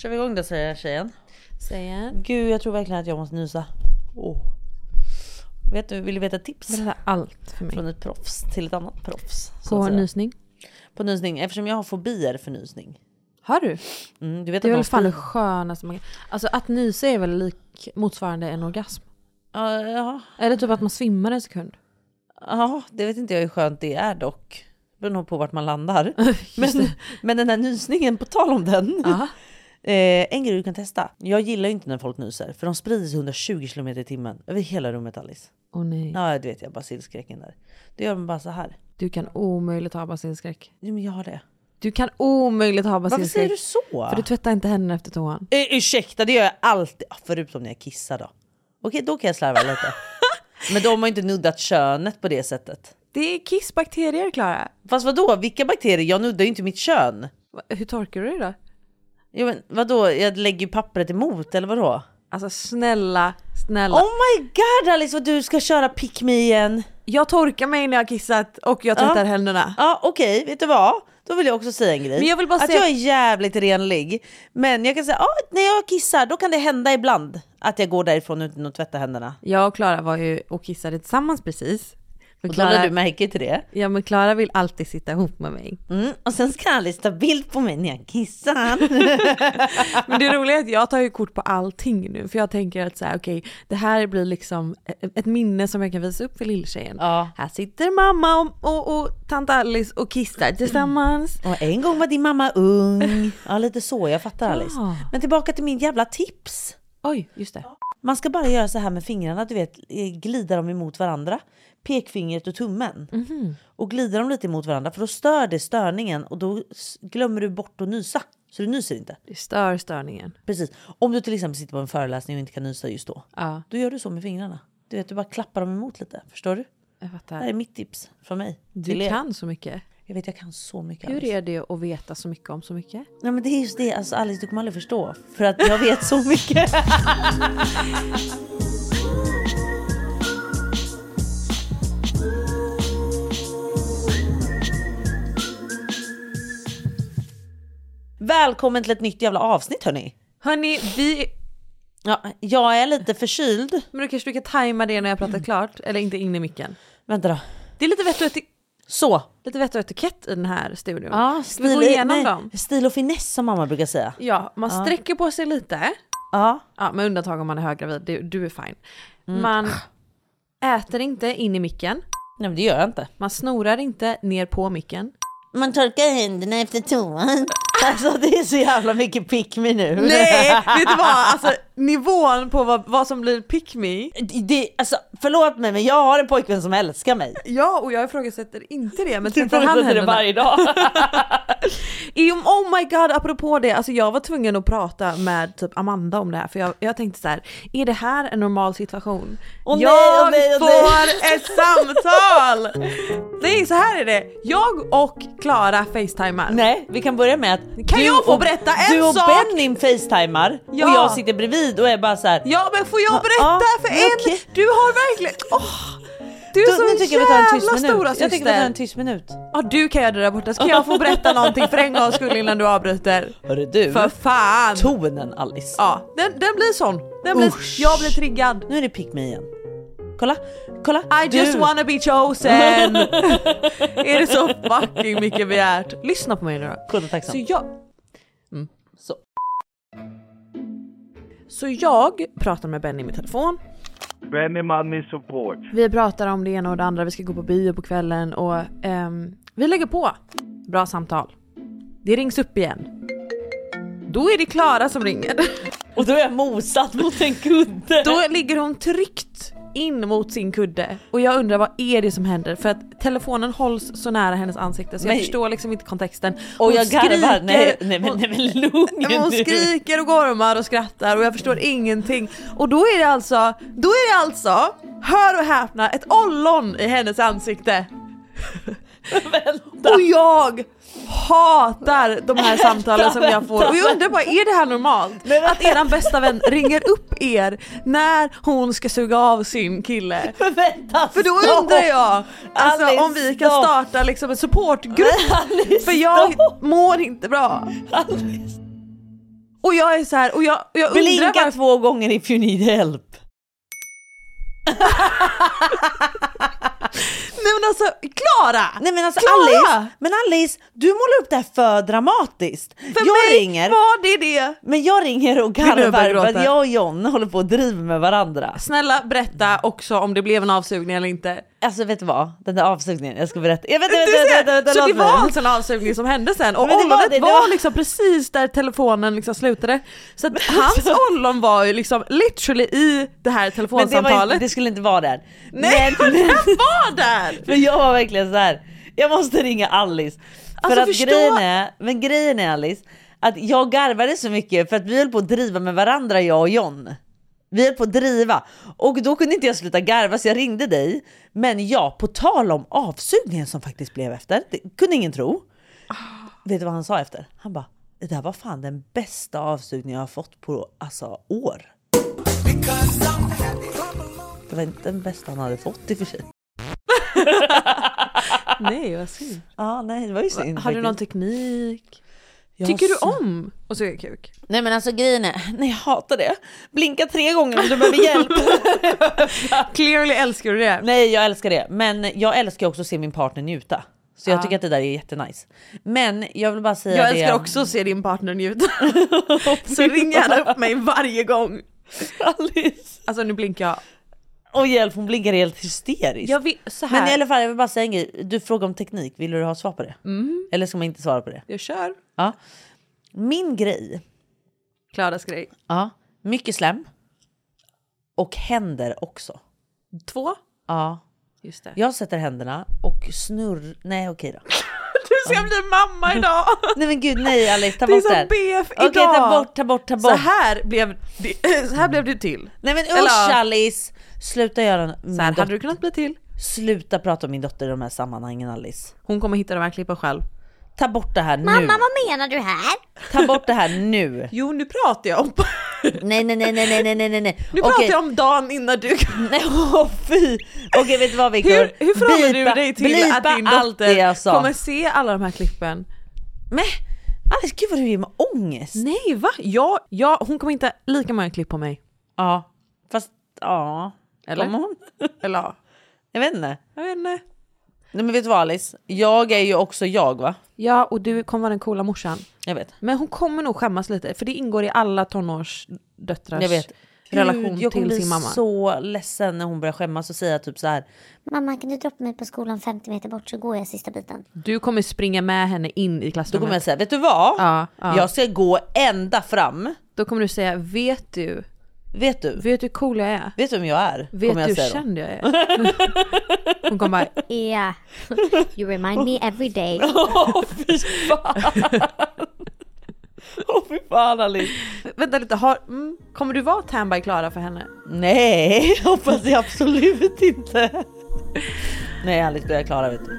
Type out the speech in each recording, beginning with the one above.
Kör vi igång då säger tjejen. Säger. Gud jag tror verkligen att jag måste nysa. Oh. Vet du, vill du veta ett tips? Berätta allt för mig. Från ett proffs till ett annat proffs. På nysning. På nysning, eftersom jag har fobier för nysning. Har du? Mm, du vet Det är väl fan det skönaste man kan... Alltså att nysa är väl lik motsvarande en orgasm? Ja, ja, Eller typ att man svimmar en sekund. ja, det vet inte jag hur skönt det är dock. Det beror nog på vart man landar. Men, men den här nysningen, på tal om den. Ja. Eh, en grej du kan testa. Jag gillar ju inte när folk nyser. För de sprider sig 120 km i timmen över hela rummet Alice. Åh nej. Ja, det vet jag. Basilskräcken där. Det gör de bara så här. Du kan omöjligt ha basilskräck. Jo, men jag har det. Du kan omöjligt ha Varför säger basilskräck. du så? För du tvättar inte händerna efter toan. Eh, ursäkta, det gör jag alltid. Ah, Förutom när jag kissar då. Okej, då kan jag slarva lite. Men de har inte nuddat könet på det sättet. Det är kissbakterier Klara. Fast vadå, vilka bakterier? Jag nuddar ju inte mitt kön. Hur torkar du det då? Jo, men vadå, jag lägger ju pappret emot eller vadå? Alltså snälla, snälla. Oh my god Alice vad du ska köra pick me igen. Jag torkar mig när jag har kissat och jag tvättar Ja. händerna. Ja okej, vet du vad? Då vill jag också säga en grej. Men jag vill bara att säga- jag är jävligt renlig. Men jag kan säga, ja, när jag kissar då kan det hända ibland att jag går därifrån utan att tvätta händerna. Jag och Klara var ju och kissade tillsammans precis. Och då lade du märke till det. ja men Klara vill alltid sitta ihop med mig. Mm. Och sen ska Alice ta bild på mig när jag kissar. Men det roliga är att jag tar ju kort på allting nu för jag tänker att så här, okej det här blir liksom ett- ett minne som jag kan visa upp för lilltjejen. ja. Här sitter mamma och, och, och tant Alice och kissar tillsammans. Och en gång var din mamma ung. Ja lite så, jag fattar Alice. Ja. Men tillbaka till min jävla tips. Oj, just det. Man ska bara göra så här med fingrarna, du vet, eh, glida dem emot varandra. Pekfingret och tummen. Mhm. Och glida dem lite emot varandra för då stör det störningen och då glömmer du bort att nysa. Så du nyser inte. Det stör störningen. Precis. Om du till exempel sitter på en föreläsning och inte kan nysa just då. Ja, Då gör du så med fingrarna. Du vet, du bara klappar dem emot lite. Förstår du? jag Det här fattar. är mitt tips från mig. Du kan så mycket. Jag vet, jag kan så mycket. Hur Alice. är det att veta så mycket om så mycket? Nej, men det är just det. Alltså, Alice, du kommer aldrig förstå. För att jag vet så mycket. Välkommen till ett nytt jävla avsnitt hörni. Hörni, vi... Ja, jag är lite förkyld. Men då kanske du kan tajma det när jag pratar klart, eller inte in i micken. Vänta då. Det är lite vett och, eti- Så. lite vett och etikett i den här studion. Ja, Ska vi gå igenom dem? Stil och finess som mamma brukar säga. Ja, man Ja. sträcker på sig lite. Ja. Ja, med undantag om man är höggravid, du, du är fine. Mm. Man äter inte in i micken. Nej men det gör jag inte. Man snorar inte ner på micken. Man torkar händerna efter toan. Alltså det är så jävla mycket pick me nu. Nej, vet du vad? Alltså nivån på vad, vad som blir pick me. Det, alltså, förlåt mig men jag har en pojkvän som älskar mig. Ja, och jag ifrågasätter inte det. Men Du tvättar han ifrågasätter det händerna? varje dag. I- Oh my god, apropå det, alltså jag var tvungen att prata med typ Amanda om det här för jag, jag tänkte så här: är det här en normal situation? Nej, jag åh nej, åh får ett samtal! Nej, så här är det. Jag och Klara facetimar. Nej, vi kan börja med att Kan du jag få och, berätta en Du och sak? Benny facetimar Ja. och jag sitter bredvid och är bara så här. Ja men får jag Ja, berätta ja, för men en? Du har verkligen... Åh, du är Då, så tycker jag jävla minut. stora Jag tycker vi tar en syster. tyst minut. Ja du kan göra det där borta, ska jag få berätta någonting för en gångs skull innan du avbryter? Hörru du, För fan! tonen Alice. Ja, den, den blir sån. Den blir, jag blir triggad. Nu är det pick me igen. Kolla, kolla. I just du. wanna be chosen! är det så fucking mycket begärt? Lyssna på mig nu då. Kolla tacksam. Så jag, Så. så jag pratar med Benny med telefon. Benny Money Support. Vi pratar om det ena och det andra, vi ska gå på bio på kvällen och ehm, vi lägger på. Bra samtal. Det rings upp igen. Då är det Klara som ringer. Och då är jag mosad mot en kudde. Då ligger hon tryckt in mot sin kudde och jag undrar vad är det som händer för att telefonen hålls så nära hennes ansikte så jag Nej. förstår liksom inte kontexten. och Hon jag garvar. Nej, nej, men, nej men lugn hon skriker och gormar och skrattar och jag förstår ingenting. Och då är det alltså, då är det alltså, hör och häpna, ett ollon i hennes ansikte. Vänta. Och jag hatar de här samtalen som jag får. Och jag undrar bara, är det här normalt? Att eran bästa vän ringer upp er när hon ska suga av sin kille? Vänta, För då undrar jag alltså, Alice, om vi kan starta liksom en supportgrupp. Alice, För jag mår inte bra. Alice. Och jag är så här, och jag, och jag undrar Blinka varför... två gånger if you need help. Nej men alltså, Klara! Nej men alltså Klara! Alice, men Alice, du målar upp det här för dramatiskt. För jag mig ringer, var det det. men jag ringer och garvar för att jag och John håller på att driva med varandra. Snälla berätta också om det blev en avsugning eller inte. Alltså vet du vad? Den där avsugningen, jag ska berätta. Jag vet, vänta, vänta, ser, vänta, vänta, så det var alltså en avsugning som hände sen och Men det var ollonet det, var, det var- liksom precis där telefonen liksom slutade. Så att hans ollon var ju liksom literally i det här Men det, telefonsamtalet. inte, det skulle inte vara där. Nej men men, den var där! för jag var verkligen så här. jag måste ringa Alice. För Alltså, att förstå- grejen är, men grejen är Alice, att jag garvade så mycket för att vi höll på att driva med varandra jag och John. Vi höll på att driva och då kunde inte jag sluta garva så jag ringde dig. Men ja, på tal om avsugningen som faktiskt blev efter, det kunde ingen tro. Vet du vad han sa efter? Han bara, det där var fan den bästa avsugningen jag har fått på alltså år. Det var inte den bästa han hade fått i och för sig. Nej vad synd. Ja, nej, det var ju synd. Har du någon teknik? Jag Tycker du om att suga kuk? Nej men alltså grejen är, nej jag hatar det. Blinka tre gånger om du behöver hjälp. Clearly älskar du det. nej jag älskar det, men jag älskar också att se min partner njuta. Så jag Ja. tycker att det där är jättenice. Men jag vill bara säga Jag det. älskar också att se din partner njuta. Så ring gärna upp mig varje gång. Alice. Alltså nu blinkar jag. Och hjälp, hon blinkar helt hysteriskt. Jag vill, så här. Men i alla fall, jag vill bara säga en grej. Du frågar om teknik, vill du ha svar på det? Mm. Eller ska man inte svara på det? Jag kör. Ja. Min grej, Klaras grej. ja, mycket slem. Och händer också. Två. Ja, Just det. jag sätter händerna och snurr... Nej okej då. Ska bli mamma idag! Nej men gud nej Alice, ta Det är bort som det här. BF Okej idag. ta bort, ta bort, ta bort. Så här blev det, så här blev du till. Nej men usch Alice! Sluta göra min Så här hade du kunnat bli till. Sluta prata om min dotter i de här sammanhangen Alice. Hon kommer hitta de här klippen själv. Ta bort det här nu. Mamma, vad menar du här? Ta bort det här nu. Jo nu pratar jag om, Nej nej nej nej nej nej nej nu pratar jag om dagen innan du Nej åh fy! Okej vet du vad Viktor? Hur, hur förhåller du dig till att din dotter kommer se alla de här klippen? Men Alice gud vad du ger mig ångest. Nej va? Ja, ja, hon kommer inte lika många klipp på mig. Ja fast ja. Eller? Kommer hon? Eller ja, Jag vet inte. jag vet inte. Nej men vet du vad Alice? Jag är ju också jag va? Ja, och du kommer vara den coola morsan. Jag vet. Men hon kommer nog skämmas lite, för det ingår i alla tonårsdöttrars Jag vet. relation Gud, jag kommer till bli sin mamma. så ledsen när hon börjar skämmas och säga typ så här. Mamma, kan du droppa mig på skolan 50 meter bort så går jag sista biten. Du kommer springa med henne in i Då klassrummet. kommer jag säga, vet du vad? Ja, ja. Jag ska gå ända fram. Då kommer du säga, vet du, Vet du? vet du hur cool jag är? Vet du vem jag är? Vet kommer du jag hur säga då. känd jag är? Hon kommer bara, Yeah. You remind me every day. Åh fy fan! Åh fy fan Alice. vänta lite, har, mm, kommer du vara Tanby Klara för henne? Nej, hoppas jag absolut inte. Nej Alice börjar klara vet du.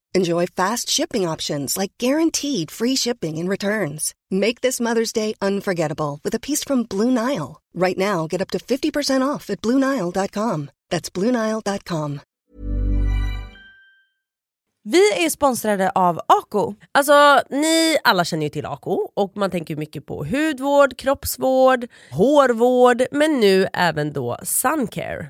Enjoy fast shipping options like guaranteed free shipping and returns. Make this Mother's Day unforgettable with a piece from Blue Nile. Right now, get up to 50% off at BlueNile.com. That's BlueNile.com. Vi är sponsrade av Ako. Alltså ni alla känner ju till Ako och man tänker mycket på hudvård, kroppsvård, hårvård men nu även då suncare.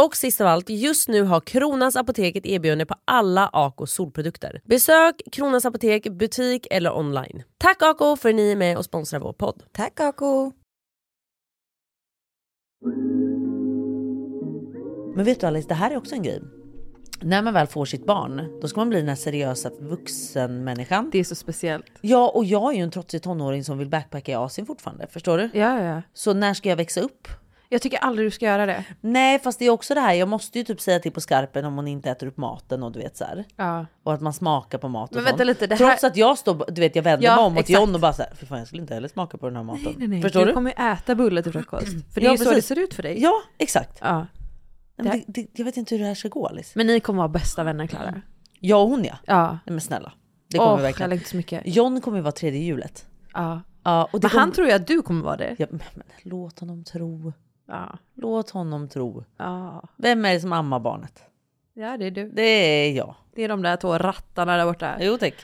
Och sist av allt, just nu har Kronans Apotek ett erbjudande på alla Ako solprodukter. Besök Kronans Apotek, butik eller online. Tack Ako för att ni är med och sponsrar vår podd. Tack Ako! Men vet du Alice, det här är också en grej. När man väl får sitt barn, då ska man bli den här seriösa vuxenmänniskan. Det är så speciellt. Ja, och jag är ju en trotsig tonåring som vill backpacka i Asien fortfarande. Förstår du? Ja, ja. Så när ska jag växa upp? Jag tycker aldrig du ska göra det. Nej, fast det är också det här. Jag måste ju typ säga till på skarpen om hon inte äter upp maten och du vet så här. Ja. Och att man smakar på mat och Men sånt. vänta lite, det Trots här- att jag står, du vet jag vänder Ja, mig om mot. John och bara så här, fy fan jag skulle inte heller smaka på den här maten. Nej, nej, nej. Förstår du du? kommer ju äta bulle till frukost. För det är Ja, ju så det ser ut för dig. Ja, exakt. Ja. Nej, det, det, jag vet inte hur det här ska gå Alice. Men ni kommer vara bästa vänner Klara. Jag och hon ja. Ja. Nej, men snälla. Det kommer Åh, vi jag verkligen. längtar så mycket. John kommer ju vara tredje hjulet. Ja. Ja, Men han kommer- tror ju att du kommer vara det. Ja, men, men, låt honom tro. Ja. Låt honom tro. Ja. Vem är det som ammar barnet? ja, det är du. Det är jag. Det är de där två rattarna där borta. Jo tack.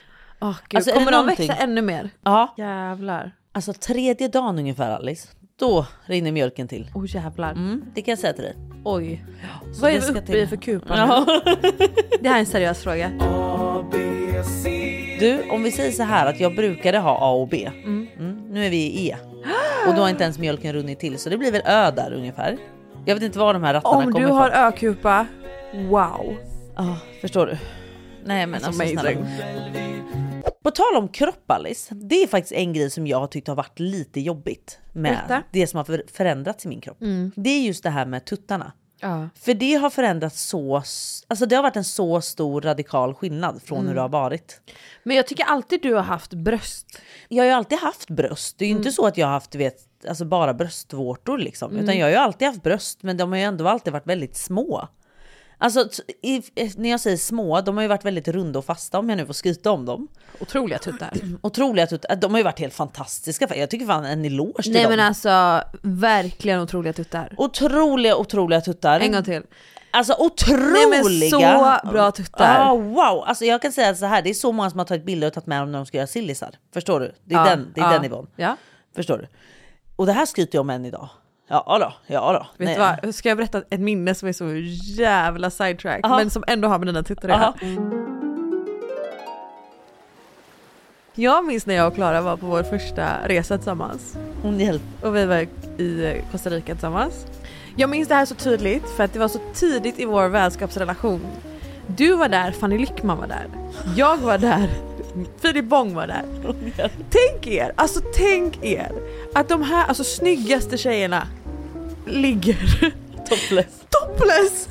Åh, gud. Alltså, kommer de växa ännu mer? Ja. Jävlar. Alltså tredje dagen ungefär Alice. Då rinner mjölken till. Åh oh, jävlar. Mm, det kan jag säga till dig. Oj. Så Vad är det vi uppe i för kupa Ja. Det här är en seriös fråga. Du, om vi säger så här att jag brukade ha A och B. Mm. Mm, nu är vi i E. Och då har inte ens mjölken runnit till så det blir väl Ö där ungefär. Jag vet inte var de här rattarna Om kommer du ifrån. har ökupa, wow. Ja, förstår du? Nej men That's alltså amazing. snälla. På tal om kropp Alice, det är faktiskt en grej som jag har tyckt har varit lite jobbigt med Berätta. det som har för- förändrats i min kropp. Mm. Det är just det här med tuttarna. Ja. För det har förändrats så, alltså det har varit en så stor radikal skillnad från hur Mm. det har varit. Men jag tycker alltid du har haft bröst. Jag har ju alltid haft bröst. Det är ju inte så att jag har haft vet, alltså bara bröstvårtor liksom. Utan Mm. jag har ju alltid haft bröst men de har ju ändå alltid varit väldigt små. Alltså i, när jag säger små, de har ju varit väldigt runda och fasta om jag nu får skryta om dem. Otroliga tuttar. Otroliga tuttar. De har ju varit helt fantastiska. Jag tycker fan en eloge till Nej dem. men alltså verkligen otroliga tuttar. Otroliga, otroliga tuttar. En gång till. Alltså otroliga! Nej, så bra tuttar. Ah, wow! Alltså jag kan säga så här, det är så många som har tagit bilder och tagit med dem när de ska göra sillisar. Förstår du? Det är, Ja, den, det är ja, den nivån. Ja. Förstår du? Och det här skryter jag om än idag. Ja då, ja då. Vet Nej. du vad, ska jag berätta ett minne som är så jävla sidetrack Aha. men som ändå har med dina tuttar att Aha. Jag minns när jag och Klara var på vår första resa tillsammans. Hon hjälp. Och vi var i Costa Rica tillsammans. Jag minns det här så tydligt för att det var så tidigt i vår vänskapsrelation. Du var där, Fanny Lyckman var där. Jag var där, Filip Bong var där. Tänk er, alltså tänk er att de här alltså snyggaste tjejerna ligger Topless. topless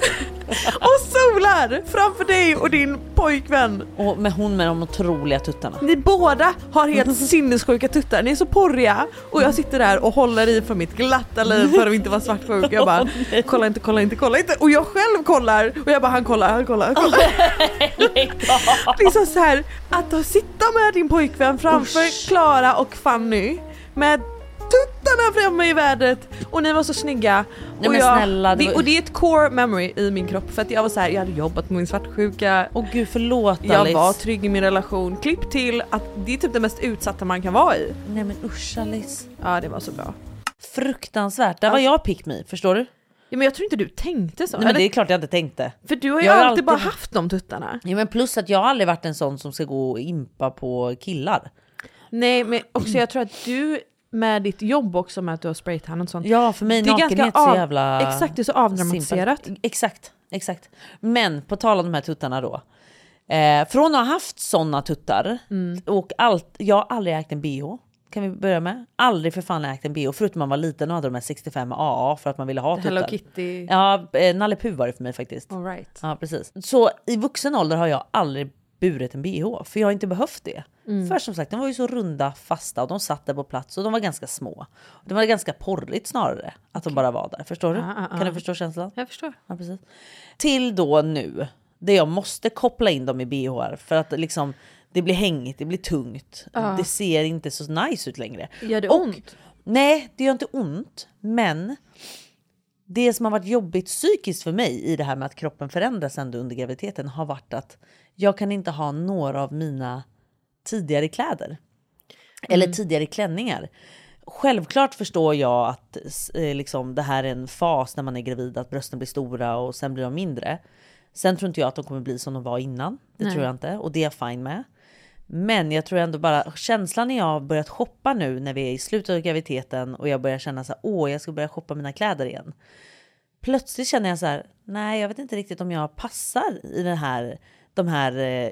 och solar framför dig och din pojkvän. Och med hon med de otroliga tuttarna. Ni båda har helt sinnessjuka tuttar, ni är så porriga och jag sitter där och håller i för mitt glatta liv för att inte vara svartsjuk. Jag bara kolla inte, kolla inte, kolla inte och jag själv kollar och jag bara han kollar, han kollar, han kollar. liksom så här att sitta med din pojkvän framför Klara och Fanny med tuttarna framme i vädret och ni var så snygga. Nej, och, jag, snälla, det var- och det är ett core memory i min kropp för att jag var så här, jag hade jobbat med min svartsjuka. Åh gud förlåt Jag Alice. var trygg i min relation. Klipp till att det är typ det mest utsatta man kan vara i. Nej men usch Alice. Ja det var så bra. Fruktansvärt. Där var jag pick me, förstår du? Ja, men jag tror inte du tänkte så. Nej, men det är klart jag inte tänkte. För du har ju Jag har alltid, bara alltid- haft de tuttarna. Ja, men plus att jag har aldrig varit en sån som ska gå och impa på killar. Nej men också jag tror att du med ditt jobb också med att du har spraytan och sånt. Ja för mig Det är ganska nakenhet så av- jävla... exakt, det är så avdramatiserat. Exakt, exakt. Men på tal om de här tuttarna då. Eh, från att ha haft såna tuttar Mm. och allt, jag har aldrig ägt en bh. Kan vi börja med? Aldrig för fan ägt en bh förutom man var liten och hade de här 65 AA för att man ville ha tuttar. Hello Kitty. Ja, eh, Nalle Puh var det för mig faktiskt. All right. Ja precis. Så i vuxen ålder har jag aldrig burit en bh för jag har inte behövt det. Mm. För som sagt de var ju så runda, fasta och de satt där på plats och de var ganska små. Det var ganska porrigt snarare att de bara var där. Förstår du? Ah, ah, ah. Kan du förstå känslan? Jag förstår. Ja, precis. Till då nu, där jag måste koppla in dem i bh för att liksom det blir hängigt, det blir tungt. Ja. Det ser inte så nice ut längre. Gör det Och- ont? Nej, det gör inte ont, men det som har varit jobbigt psykiskt för mig i det här med att kroppen förändras ändå under graviditeten har varit att jag kan inte ha några av mina tidigare kläder. Eller tidigare klänningar. Självklart förstår jag att eh, liksom, det här är en fas när man är gravid, att brösten blir stora och sen blir de mindre. Sen tror inte jag att de kommer bli som de var innan. Det Nej. tror jag inte och det är jag fine med. Men jag tror ändå bara känslan när jag har börjat shoppa nu när vi är i slutet av graviditeten och jag börjar känna så här, åh jag ska börja shoppa mina kläder igen. Plötsligt känner jag så här, nej jag vet inte riktigt om jag passar i den här, de här eh,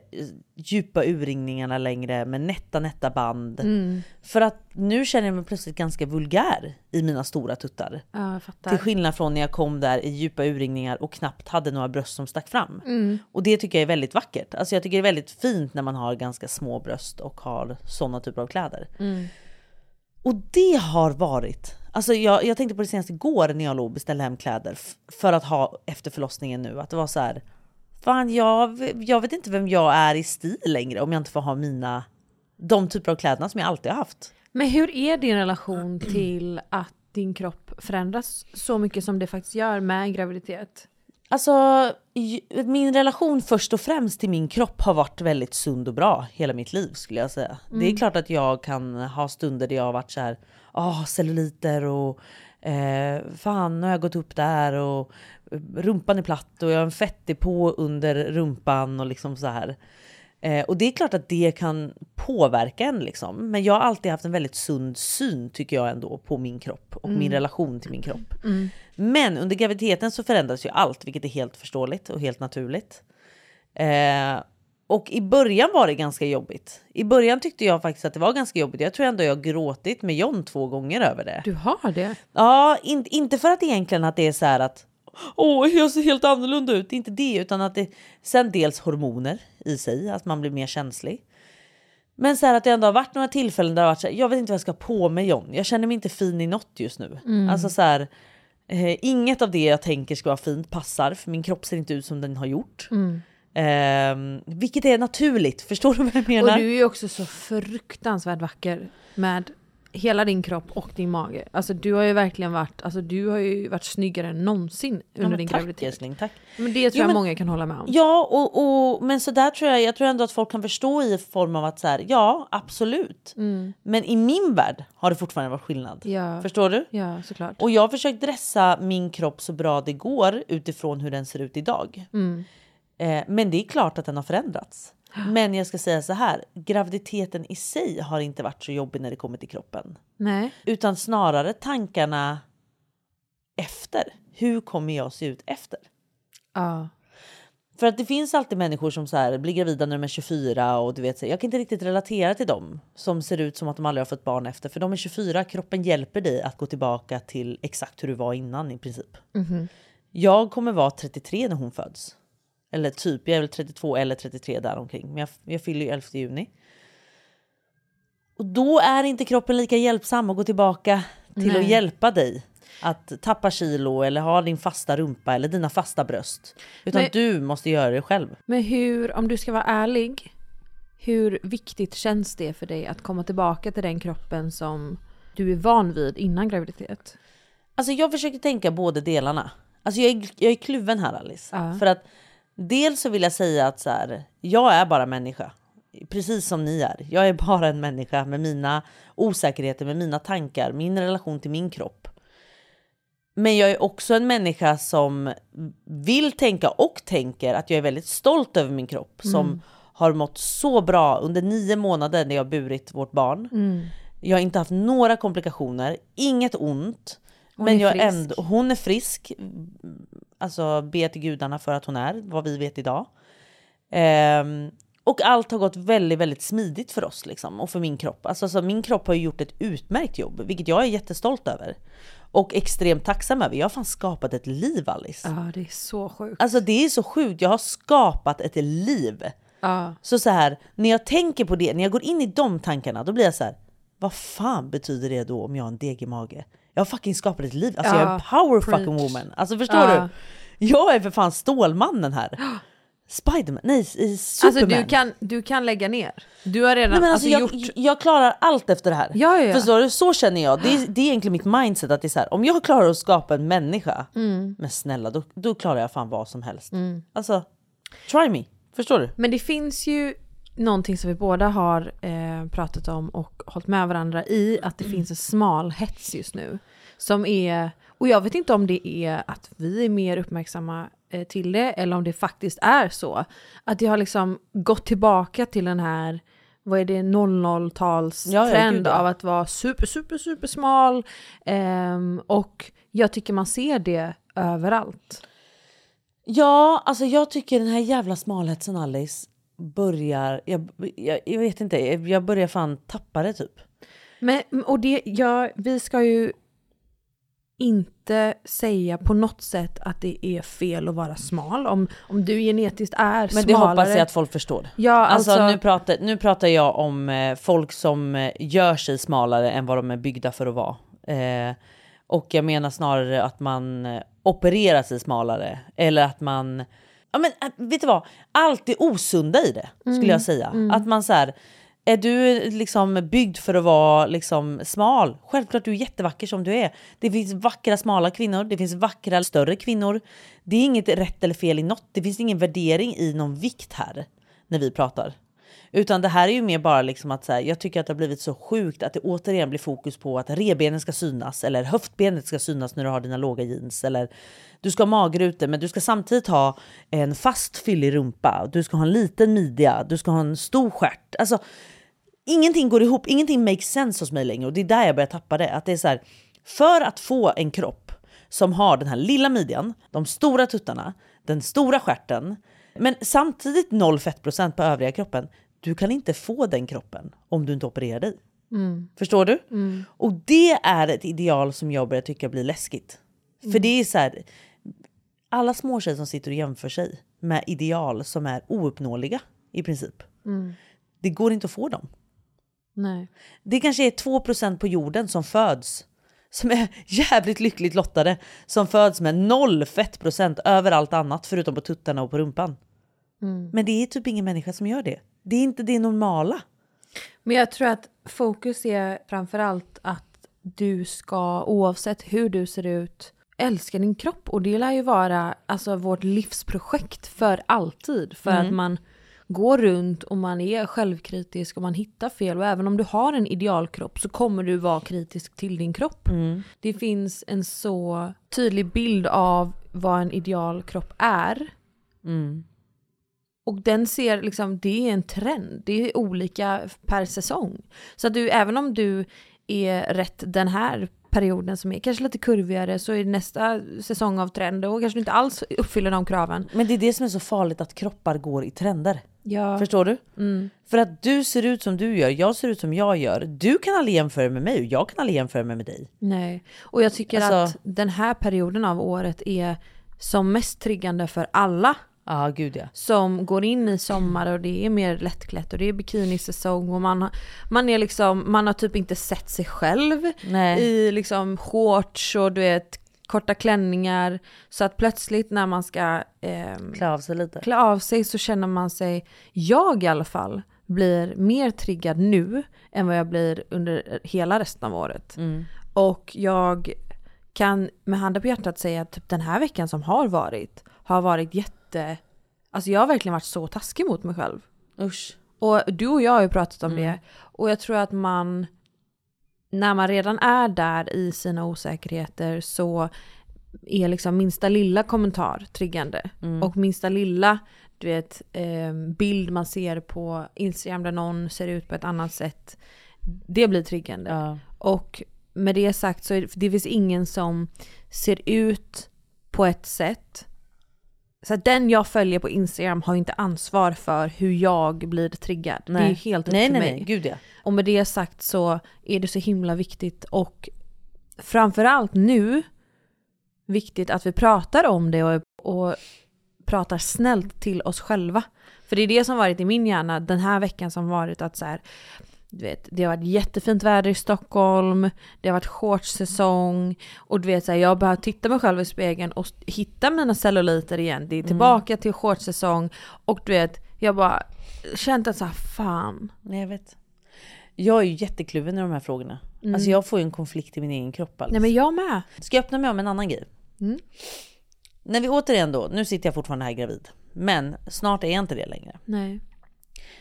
djupa urringningarna längre med nätta nätta band. Mm. För att nu känner jag mig plötsligt ganska vulgär i mina stora tuttar. Ja. Till skillnad från när jag kom där i djupa urringningar och knappt hade några bröst som stack fram. Mm. Och det tycker jag är väldigt vackert. Alltså jag tycker det är väldigt fint när man har ganska små bröst och har sådana typer av kläder. Mm. Och det har varit, alltså jag, jag tänkte på det senaste igår när jag låg och beställde hem kläder för att ha efter förlossningen nu. Att det var så här, fan jag, jag vet inte vem jag är i stil längre om jag inte får ha mina, de typer av kläderna som jag alltid har haft. Men hur är din relation till att din kropp förändras så mycket som det faktiskt gör med graviditet? Alltså min relation först och främst till min kropp har varit väldigt sund och bra hela mitt liv skulle jag säga. Det är Mm. klart att jag kan ha stunder där jag har varit så här, ah celluliter och eh, fan nu har jag gått upp där och rumpan är platt och jag har en fettdepå under rumpan och liksom så här. Eh, och det är klart att det kan påverka en liksom. Men jag har alltid haft en väldigt sund syn tycker jag ändå på min kropp och min Mm. relation till min kropp. Mm. Men under graviditeten så förändras ju allt, vilket är helt förståeligt och helt naturligt. Eh, och i början var det ganska jobbigt. I början tyckte jag faktiskt att det var ganska jobbigt. Jag tror ändå jag gråtit med John två gånger över det. Du har det? Ja, in, inte för att egentligen att det är så här att åh, jag ser helt annorlunda ut. Det är inte det, utan att det sen dels hormoner i sig, att man blir mer känslig. Men så här att det ändå har varit några tillfällen där har varit så här, jag vet inte vad jag ska ha på mig John. Jag känner mig inte fin i något just nu. Mm. Alltså så här, eh, inget av det jag tänker ska vara fint passar, för min kropp ser inte ut som den har gjort. Mm. Ehm, vilket är naturligt, förstår du vad jag menar? Och du är ju också så fruktansvärt vacker med hela din kropp och din mage. Alltså du har ju verkligen varit, alltså du har ju varit snyggare än någonsin Ja, under men din tack, graviditet. älskling, tack. Men det tror Jo, jag men- många kan hålla med om. Ja, och, och, men så där tror jag, jag tror ändå att folk kan förstå i form av att så här, ja absolut. Mm. Men i min värld har det fortfarande varit skillnad. Ja. Förstår du? Ja, såklart. Och jag har försökt dressa min kropp så bra det går utifrån hur den ser ut idag. Mm. Eh, men det är klart att den har förändrats. Men jag ska säga så här, graviditeten i sig har inte varit så jobbig när det kommer till kroppen. Nej. Utan snarare tankarna efter. Hur kommer jag se ut efter? Ja. För att det finns alltid människor som så här, blir gravida när de är 24 och du vet, så jag kan inte riktigt relatera till dem som ser ut som att de aldrig har fått barn efter. För de är 24, kroppen hjälper dig att gå tillbaka till exakt hur du var innan i princip. Mhm. Jag kommer vara 33 när hon föds. Eller typ, jag är väl 32 eller 33 där omkring. Men jag, jag fyller ju 11 juni. Och då är inte kroppen lika hjälpsam att gå tillbaka till Nej. att hjälpa dig att tappa kilo eller ha din fasta rumpa eller dina fasta bröst. Utan Men- du måste göra det själv. Men hur, om du ska vara ärlig, hur viktigt känns det för dig att komma tillbaka till den kroppen som du är van vid innan graviditet? Alltså jag försöker tänka båda delarna. Alltså jag är, jag är kluven här Alice. Ja. För att dels så vill jag säga att så här, jag är bara människa. Precis som ni är. Jag är bara en människa med mina osäkerheter, med mina tankar, min relation till min kropp. Men jag är också en människa som vill tänka och tänker att jag är väldigt stolt över min kropp. Som Mm. har mått så bra under nio månader när jag burit vårt barn. Mm. Jag har inte haft några komplikationer, inget ont. Hon men jag frisk. ändå, hon är frisk. Alltså be till gudarna för att hon är, vad vi vet idag. Ehm, och allt har gått väldigt, väldigt smidigt för oss liksom, och för min kropp. Alltså, så min kropp har gjort ett utmärkt jobb, vilket jag är jättestolt över. Och extremt tacksam över. Jag har fan skapat ett liv Alice. Ja, det är så sjukt. Alltså det är så sjukt, jag har skapat ett liv. Ja. Så så här, när jag tänker på det, när jag går in i de tankarna, då blir jag så här. Vad fan betyder det då om jag har en degig mage? Jag har fucking skapat ett liv. Alltså jag är en Ja, power preach. fucking woman. Alltså förstår Ja. du? Jag är för fan Stålmannen här. Spiderman, nej Superman. Alltså du kan, du kan lägga ner. Du har redan Nej, men alltså, alltså, jag, gjort... jag klarar allt efter det här. Ja, ja, ja. Förstår du? Så känner jag. Det är, det är egentligen mitt mindset. att det är så här, Om jag klarar att skapa en människa, Mm. men snälla då, då klarar jag fan vad som helst. Alltså, try me. Förstår du? Men det finns ju någonting som vi båda har eh, pratat om och hållit med varandra i, att det finns en smal hets just nu. Som är, och jag vet inte om det är att vi är mer uppmärksamma eh, till det, eller om det faktiskt är så. Att det har liksom gått tillbaka till den här, vad är det, 00-talstrend Ja, ja, gud, ja. av att vara super, super, super smal. Ehm, och jag tycker man ser det överallt. Ja, alltså jag tycker den här jävla smalhetsen Alice börjar, jag, jag, jag vet inte, jag, börjar fan tappa det typ. Men, och det, ja, vi ska ju inte säga på något sätt att det är fel att vara smal. Om, om du genetiskt är Men det smalare. hoppas jag att folk förstår. Ja, Alltså, alltså, nu, pratar, nu pratar jag om eh, folk som eh, gör sig smalare än vad de är byggda för att vara. Eh, och jag menar snarare att man eh, opererar sig smalare. Eller att man... Ja, men, eh, vet du vad? Allt det osunda i det skulle Mm, jag säga. Att man så här, är du liksom byggd för att vara liksom smal? Självklart du är jättevacker som du är. Det finns vackra smala kvinnor, det finns vackra större kvinnor. Det är inget rätt eller fel i något. Det finns ingen värdering i någon vikt här när vi pratar. Utan det här är ju mer bara liksom att så här, jag tycker att det har blivit så sjukt att det återigen blir fokus på att revbenen ska synas eller höftbenet ska synas när du har dina låga jeans eller du ska ha magrutor men du ska samtidigt ha en fast fyllig rumpa, du ska ha en liten midja, du ska ha en stor stjärt. Alltså, ingenting går ihop, ingenting makes sense hos mig längre och det är där jag börjar tappa det. Att det är så här, för att få en kropp som har den här lilla midjan, de stora tuttarna, den stora stjärten, men samtidigt noll fettprocent på övriga kroppen. Du kan inte få den kroppen om du inte opererar dig. Förstår du? Och det är ett ideal som jag börjar tycka blir läskigt. För det är så här, alla småtjejer som sitter och jämför sig med ideal som är ouppnåeliga i princip. Det går inte att få dem. nej. Det kanske är 2% på jorden som föds som är jävligt lyckligt lottade som föds med noll fettprocent över allt annat förutom på tuttarna och på rumpan. Men det är typ ingen människa som gör det. Det är inte det normala. Men jag tror att fokus är framförallt att du ska, oavsett hur du ser ut, älska din kropp. Och det lär ju vara alltså, vårt livsprojekt för alltid. För att man går runt och man är självkritisk och man hittar fel. Och även om du har en idealkropp så kommer du vara kritisk till din kropp. Det finns en så tydlig bild av vad en idealkropp är. Och den ser liksom, det är en trend. Det är olika per säsong. Så att du, även om du är rätt den här perioden som är kanske lite kurvigare så är nästa säsong av trend och kanske du inte alls uppfyller de kraven. Men det är det som är så farligt att kroppar går i trender. Ja. Förstår du? För att du ser ut som du gör, jag ser ut som jag gör. Du kan aldrig jämföra med mig och jag kan aldrig jämföra mig med dig. Nej. Och jag tycker Alltså- att den här perioden av året är som mest triggande för alla Ja, gud ja. som går in i sommar och det är mer lättklätt och det är bikinisäsong och man har, man är liksom, man har typ inte sett sig själv Nej. i liksom shorts och du vet korta klänningar. Så att plötsligt när man ska ehm, Klä av sig lite. klä av sig så känner man sig, jag i alla fall, blir mer triggad nu än vad jag blir under hela resten av året. Mm. Och jag kan med handen på hjärtat säga att typ den här veckan som har varit, har varit jätte... Alltså jag har verkligen varit så taskig mot mig själv. Usch. Och du och jag har ju pratat om det. Och jag tror att man, när man redan är där i sina osäkerheter så är liksom minsta lilla kommentar triggande. Och minsta lilla du vet, eh, bild man ser på Instagram där någon ser ut på ett annat sätt. Det blir triggande. Ja. Och med det sagt så är det, det finns ingen som ser ut på ett sätt. Så att den jag följer på Instagram har inte ansvar för hur jag blir triggad. Det är ju helt upp nej, till nej, mig. nej, gud ja. Och med det sagt så är det så himla viktigt och framförallt nu viktigt att vi pratar om det och, och pratar snällt till oss själva. För det är det som varit i min hjärna den här veckan som varit att så här, du vet, det har varit jättefint väder i Stockholm, det har varit shortssäsong och du vet så här, jag behöver titta mig själv i spegeln och hitta mina celluliter igen. Det är tillbaka till shortssäsong och du vet, jag bara känt att så här, fan. Nej, jag vet. Jag är ju jättekluven i de här frågorna. Alltså jag får ju en konflikt i min egen kropp. Alice. Nej men jag med. Ska jag öppna mig om en annan grej? Mm. När vi återigen då, nu sitter jag fortfarande här gravid. Men snart är jag inte det längre. Nej.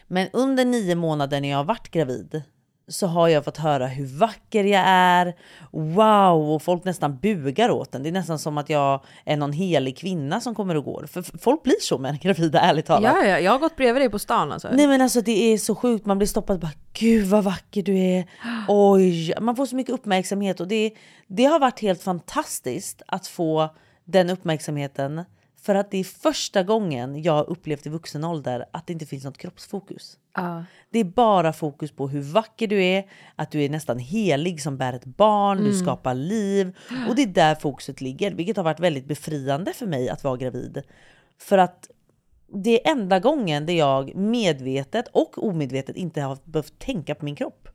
Men under nio månader när jag har varit gravid så har jag fått höra hur vacker jag är. Wow! Och folk nästan bugar åt den. Det är nästan som att jag är någon helig kvinna som kommer och går. För folk blir så med en gravida, ärligt talat. Ja, ja, jag har gått bredvid dig på stan alltså. Nej men alltså det är så sjukt, man blir stoppad och bara gud vad vacker du är. Oj, man får så mycket uppmärksamhet och det, det har varit helt fantastiskt att få den uppmärksamheten. För att det är första gången jag har upplevt i vuxen ålder att det inte finns något kroppsfokus. Ja. Det är bara fokus på hur vacker du är, att du är nästan helig som bär ett barn, du skapar liv. Och det är där fokuset ligger, vilket har varit väldigt befriande för mig att vara gravid. För att det är enda gången där jag medvetet och omedvetet inte har behövt tänka på min kropp.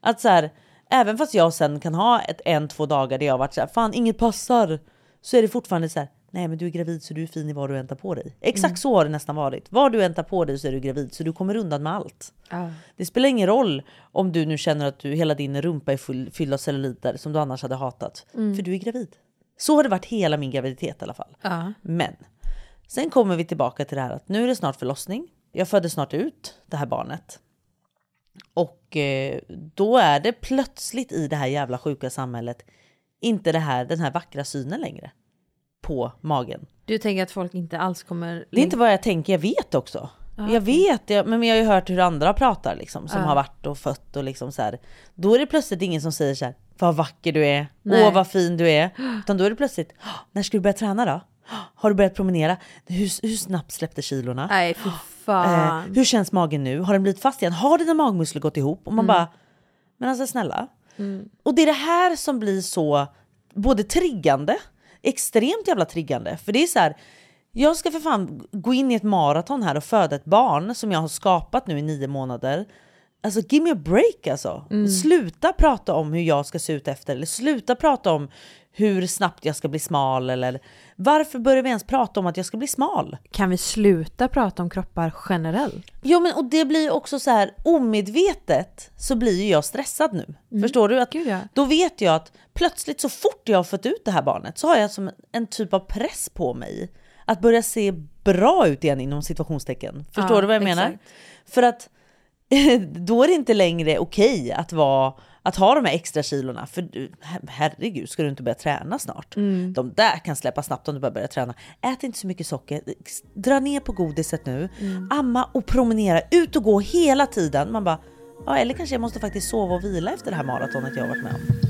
Att så här, även fast jag sen kan ha ett en, två dagar där jag har varit så här, fan inget passar. Så är det fortfarande så här, nej men du är gravid så du är fin i vad du än tar på dig. Exakt så har det nästan varit. Vad du än tar på dig så är du gravid så du kommer undan med allt. Det spelar ingen roll om du nu känner att du, hela din rumpa är full, fylld av celluliter som du annars hade hatat. För du är gravid. Så har det varit hela min graviditet i alla fall. Ja. Men sen kommer vi tillbaka till det här att nu är det snart förlossning. Jag födde snart ut det här barnet. Och eh, då är det plötsligt i det här jävla sjuka samhället inte det här, den här vackra synen längre. På magen. Du tänker att folk inte alls kommer... Det är inte vad jag tänker, jag vet också. Jag vet, jag, men jag har ju hört hur andra pratar liksom, som har varit och fött och liksom så här. Då är det plötsligt ingen som säger så här, vad vacker du är, Nej. åh vad fin du är. Utan då är det plötsligt, "Åh, när ska du börja träna då? "Åh, Har du börjat promenera? Hur, hur snabbt släppte kilorna? Nej fy Eh, fan. hur känns magen nu? Har den blivit fast igen? Har dina magmuskler gått ihop? Och man bara, men alltså snälla. Och det är det här som blir så både triggande, extremt jävla triggande. För det är så här, jag ska för fan gå in i ett maraton här och föda ett barn som jag har skapat nu i nio månader. Alltså give me a break alltså. Sluta prata om hur jag ska se ut efter eller sluta prata om hur snabbt jag ska bli smal eller varför börjar vi ens prata om att jag ska bli smal? Kan vi sluta prata om kroppar generellt? Ja men och det blir också så här omedvetet så blir ju jag stressad nu. Förstår du? Att Gud, ja. Då vet jag att plötsligt så fort jag har fått ut det här barnet så har jag som en typ av press på mig att börja se bra ut igen inom situationstecken. Förstår Ja, du vad jag menar? exakt. För att då är det inte längre okej att vara att ha de här extra kilorna, för herregud, ska du inte börja träna snart? De där kan släppa snabbt om du bara börjar träna. Ät inte så mycket socker, dra ner på godiset nu, amma och promenera, ut och gå hela tiden. Man bara, ja eller kanske jag måste faktiskt sova och vila efter det här maratonet jag har varit med om.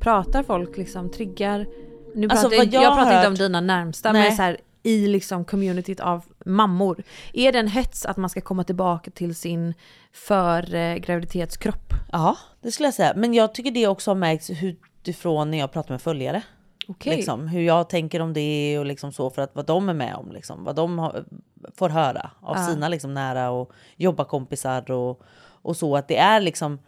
Pratar folk liksom, triggar... Nu Alltså, pratar, jag, jag pratar inte hört- om dina närmsta Nej. men så här, i liksom communityt av mammor. Är det en hets att man ska komma tillbaka till sin för eh, graviditetskropp? Ja, det skulle jag säga. Men jag tycker det också har märkts utifrån när jag pratar med följare. Okej. Liksom, hur jag tänker om det och liksom så för att vad de är med om. Liksom, vad de har, får höra av Ja. sina liksom, nära och jobbarkompisar och, och så. Att det är liksom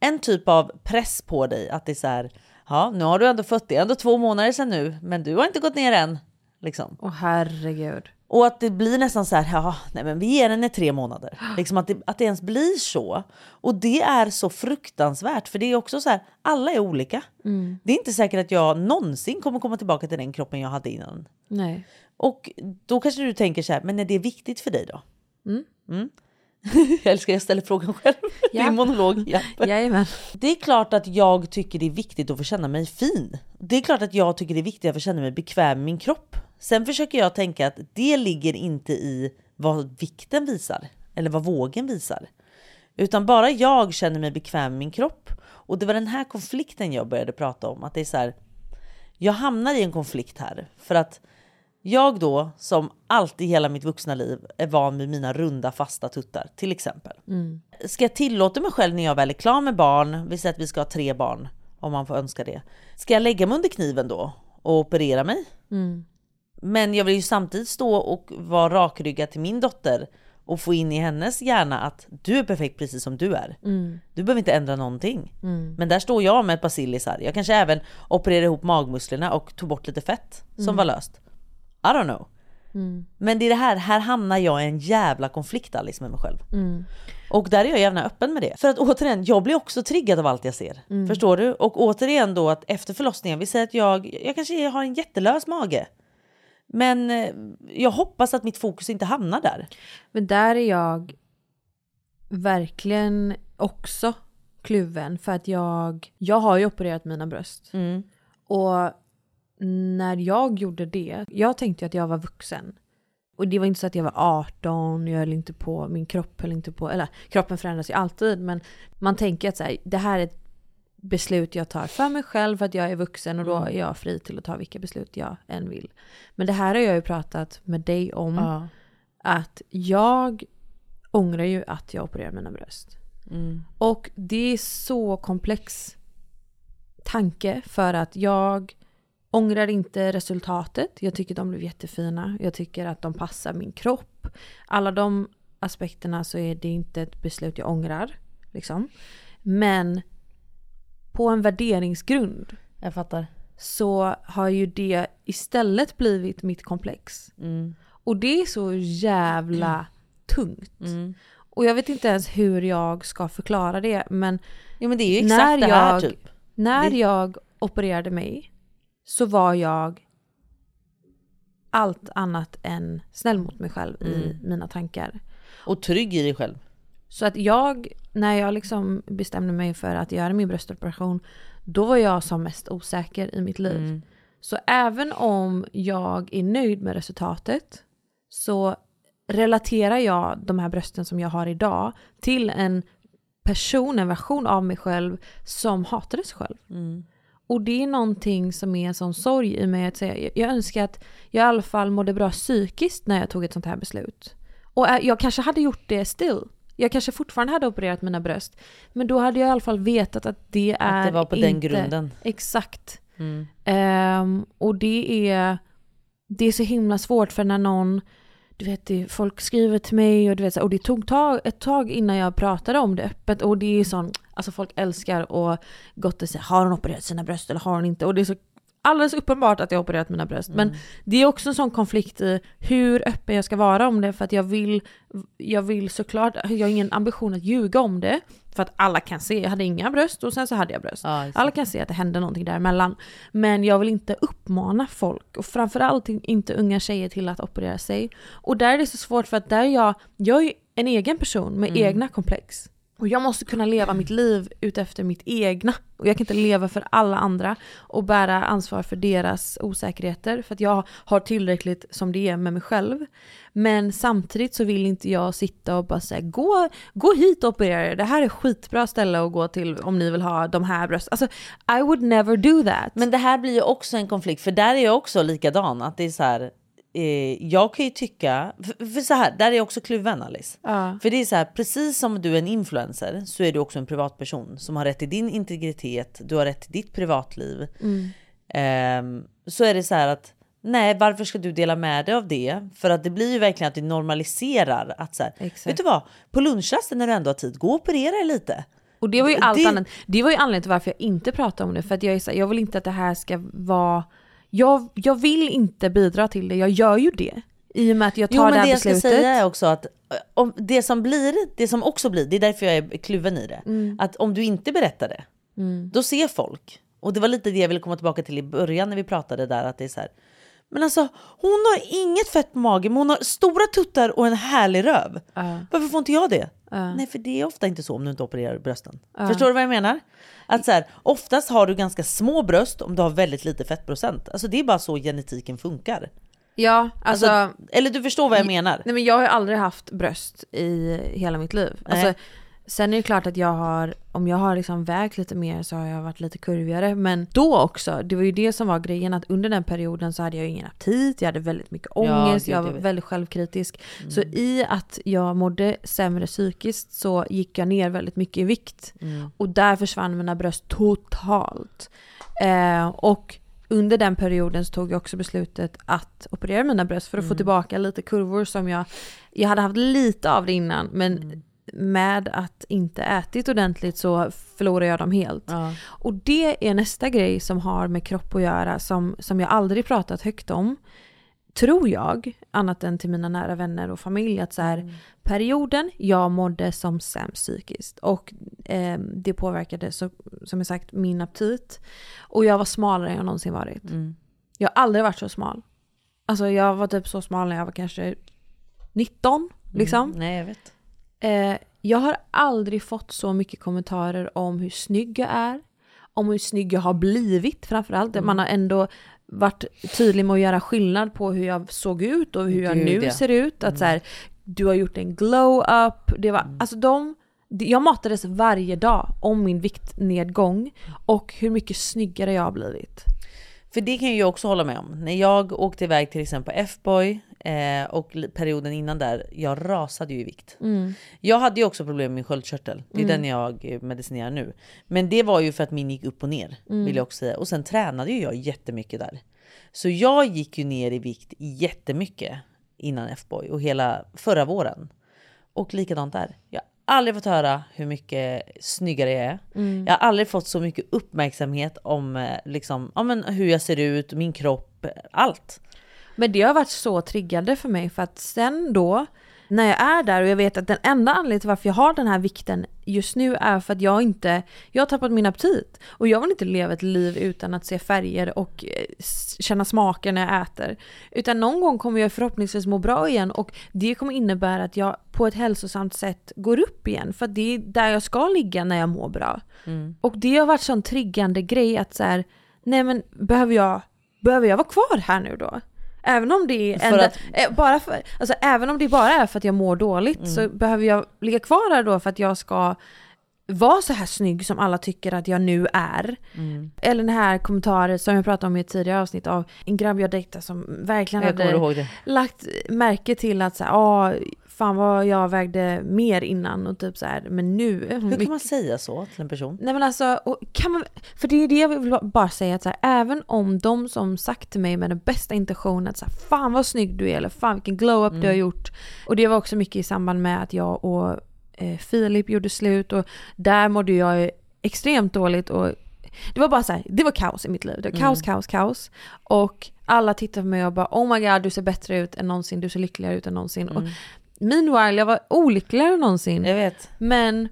en typ av press på dig. Att det är så här, ja nu har du ändå fött, det är ändå två månader sedan nu, men du har inte gått ner än. Liksom. Åh herregud. Och att det blir nästan så här, ja, nej men vi ger henne tre månader. Liksom att det, att det ens blir så. Och det är så fruktansvärt, för det är också så här, alla är olika. Mm. Det är inte säkert att jag någonsin kommer komma tillbaka till den kroppen jag hade innan. Nej. Och då kanske du tänker så här, men är det viktigt för dig då? Mm. Mm. jag älskar jag ställer frågan själv. Ja. Din monolog. Ja. Jajamän. Det är klart att jag tycker det är viktigt att få känna mig fin. Det är klart att jag tycker det är viktigt att få känna mig bekväm med min kropp. Sen försöker jag tänka att det ligger inte i vad vikten visar eller vad vågen visar. Utan bara jag känner mig bekväm med min kropp. Och det var den här konflikten jag började prata om. Att det är så här, jag hamnar i en konflikt här. För att jag då, som alltid hela mitt vuxna liv, är van vid mina runda fasta tuttar till exempel. Mm. Ska jag tillåta mig själv när jag väl är klar med barn, vi säger att vi ska ha tre barn om man får önska det. Ska jag lägga mig under kniven då och operera mig? Mm. Men jag vill ju samtidigt stå och vara rakryggad till min dotter och få in i hennes hjärna att du är perfekt precis som du är. Mm. Du behöver inte ändra någonting. Mm. Men där står jag med ett par sillisar. Jag kanske även opererade ihop magmusklerna och tog bort lite fett som Mm. var löst. I don't know. Mm. Men det är det här, här hamnar jag i en jävla konflikt Alice med mig själv. Mm. Och där är jag gärna öppen med det. För att återigen, jag blir också triggad av allt jag ser. Mm. Förstår du? Och återigen då att efter förlossningen, vi säger att jag, jag kanske har en jättelös mage. Men eh, jag hoppas att mitt fokus inte hamnar där. Men där är jag verkligen också kluven för att jag, jag har ju opererat mina bröst. Mm. Och när jag gjorde det, jag tänkte att jag var vuxen. Och det var inte så att jag var 18, jag höll inte på, min kropp höll inte på, eller kroppen förändras ju alltid men man tänker att så här, det här är ett beslut jag tar för mig själv för att jag är vuxen och då Mm. är jag fri till att ta vilka beslut jag än vill. Men det här har jag ju pratat med dig om. Ja. Att jag ångrar ju att jag opererade mina bröst. Mm. Och det är så komplex tanke för att jag ångrar inte resultatet. Jag tycker de blev jättefina. Jag tycker att de passar min kropp. Alla de aspekterna så är det inte ett beslut jag ångrar. Liksom. Men på en värderingsgrund Jag fattar. så har ju det istället blivit mitt komplex. Mm. Och det är så jävla tungt. Mm. Och jag vet inte ens hur jag ska förklara det men, Ja, men det är ju exakt det här typ. När Det- jag opererade mig så var jag allt annat än snäll mot mig själv i Mm. mina tankar. Och trygg i dig själv. Så att jag, när jag liksom bestämde mig för att göra min bröstoperation, då var jag som mest osäker i mitt liv. Mm. Så även om jag är nöjd med resultatet så relaterar jag de här brösten som jag har idag till en person, en version av mig själv som hatade sig själv. Mm. Och det är någonting som är en sån sorg i mig att säga. Jag- önskar att jag i alla fall mådde bra psykiskt när jag tog ett sånt här beslut. Och jag kanske hade gjort det still. Jag kanske fortfarande hade opererat mina bröst. Men då hade jag i alla fall vetat att det är Att det var på inte... den grunden. Exakt. Mm. Ehm, och det är, det är så himla svårt för när någon, du vet folk skriver till mig och du vet och det tog tag, ett tag innan jag pratade om det öppet och det är sån, alltså folk älskar och gott och säga har hon opererat sina bröst eller har hon inte? Och det är så alldeles uppenbart att jag har opererat mina bröst. Men det är också en sån konflikt i hur öppen jag ska vara om det för att jag vill, jag vill såklart, jag har ingen ambition att ljuga om det. För att alla kan se, jag hade inga bröst och sen så hade jag bröst. Ja. Alla kan se att det hände någonting däremellan. Men jag vill inte uppmana folk och framförallt inte unga tjejer till att operera sig. Och där är det så svårt för att där är jag, jag är en egen person med Mm. egna komplex. Och jag måste kunna leva mitt liv utefter mitt egna. Och jag kan inte leva för alla andra och bära ansvar för deras osäkerheter. För att jag har tillräckligt som det är med mig själv. Men samtidigt så vill inte jag sitta och bara säga gå, gå hit och operera er. Det här är skitbra ställe att gå till om ni vill ha de här brösten. Alltså I would never do that. Men det här blir ju också en konflikt, för där är jag också likadan. Att det är så här, eh, jag kan ju tycka, för, för så här, där är jag också kluven Alice. Ja. För det är så här, precis som du är en influencer så är du också en privatperson som har rätt till din integritet, du har rätt till ditt privatliv. Mm. Ehm, så är det så här att nej, varför ska du dela med dig av det? För att det blir ju verkligen att du normaliserar att så här, Exakt. vet du vad, på lunchrasten när du ändå har tid, gå och operera dig lite. Och det var ju allt Det- annat. Det var ju anledningen till varför jag inte pratade om det. För att jag, är så, här, jag vill inte att det här ska vara... Jag, jag vill inte bidra till det, jag gör ju det. I och med att jag tar Jo det men här det jag ska beslutet. säga är också att eh, om det som blir, det som också blir, det är därför jag är kluven i det. Mm. Att om du inte berättar det, då ser folk. Och det var lite det jag ville komma tillbaka till i början när vi pratade där att det är så här. Men alltså hon har inget fett på magen men hon har stora tuttar och en härlig röv. Varför får inte jag det? Nej för det är ofta inte så om du inte opererar brösten. Förstår du vad jag menar? Att så här, oftast har du ganska små bröst om du har väldigt lite fettprocent. Alltså det är bara så genetiken funkar. Ja, alltså... Alltså, eller du förstår vad jag menar? Nej men jag har ju aldrig haft bröst i hela mitt liv. Alltså. Sen är det klart att jag har, om jag har liksom vägt lite mer så har jag varit lite kurvigare. Men då också, det var ju det som var grejen att under den perioden så hade jag ingen aptit, jag hade väldigt mycket ångest, gud, jag var väldigt självkritisk. Så i att jag mådde sämre psykiskt så gick jag ner väldigt mycket i vikt. Och där försvann mina bröst totalt. Eh, och under den perioden så tog jag också beslutet att operera mina bröst för att få tillbaka lite kurvor som jag, jag hade haft lite av det innan men med att inte ätit ordentligt så förlorar jag dem helt. Ja. Och det är nästa grej som har med kropp att göra som, som jag aldrig pratat högt om. Tror jag, annat än till mina nära vänner och familj, att så här, perioden jag mådde som sämst psykiskt och eh, det påverkade så, som jag sagt min aptit. Och jag var smalare än jag någonsin varit. Jag har aldrig varit så smal. Alltså jag var typ så smal när jag var kanske 19 liksom. Nej jag vet. Eh, jag har aldrig fått så mycket kommentarer om hur snygg jag är. Om hur snygg jag har blivit framförallt. Mm. Man har ändå varit tydlig med att göra skillnad på hur jag såg ut och hur jag Gud, nu ja. Mm. ser ut. Att så här, du har gjort en glow up. Det var, Mm. alltså de, jag matades varje dag om min viktnedgång och hur mycket snyggare jag har blivit. För det kan ju jag också hålla med om. När jag åkte iväg till exempel på F-boy eh, och perioden innan där, jag rasade ju i vikt. Jag hade ju också problem med min sköldkörtel. Det är den jag eh, medicinerar nu. Men det var ju för att min gick upp och ner vill jag också säga. Och sen tränade ju jag jättemycket där. Så jag gick ju ner i vikt jättemycket innan F-boy och hela förra våren. Och likadant där. Jag har aldrig fått höra hur mycket snyggare jag är. Jag har aldrig fått så mycket uppmärksamhet om eh, liksom, ja, men hur jag ser ut, min kropp, allt. Men det har varit så triggande för mig för att sen då när jag är där och jag vet att den enda anledningen till varför jag har den här vikten just nu är för att jag inte, jag har tappat min aptit. Och jag vill inte leva ett liv utan att se färger och eh, känna smaker när jag äter. Utan någon gång kommer jag förhoppningsvis må bra igen och det kommer innebära att jag på ett hälsosamt sätt går upp igen. För det är där jag ska ligga när jag mår bra. Och det har varit sån triggande grej att så här, nej men behöver jag, behöver jag vara kvar här nu då? Även om det är För enda, att- eh, bara för, alltså även om det bara är för att jag mår dåligt så behöver jag ligga kvar här då för att jag ska vara så här snygg som alla tycker att jag nu är. Eller den här kommentaren som jag pratade om i ett tidigare avsnitt av en grabb jag dejtade som verkligen Jag hade lagt märke till att så här, ah, fan vad jag vägde mer innan och typ så här, men nu Hur mycket kan man säga så till en person? Nej men alltså, kan man, för det är det jag vill bara säga att så här, även om de som sagt till mig med den bästa intentionen att så här, fan vad snygg du är eller fan vilken glow-up du har Mm. gjort. Och det var också mycket i samband med att jag och eh, Filip gjorde slut och där mådde jag extremt dåligt och det var bara så här, det var kaos i mitt liv. Det var kaos, Mm. kaos, kaos. Och alla tittade på mig och bara oh my god du ser bättre ut än någonsin, du ser lyckligare ut än någonsin. Och meanwhile jag var olyckligare än någonsin. Jag vet. Men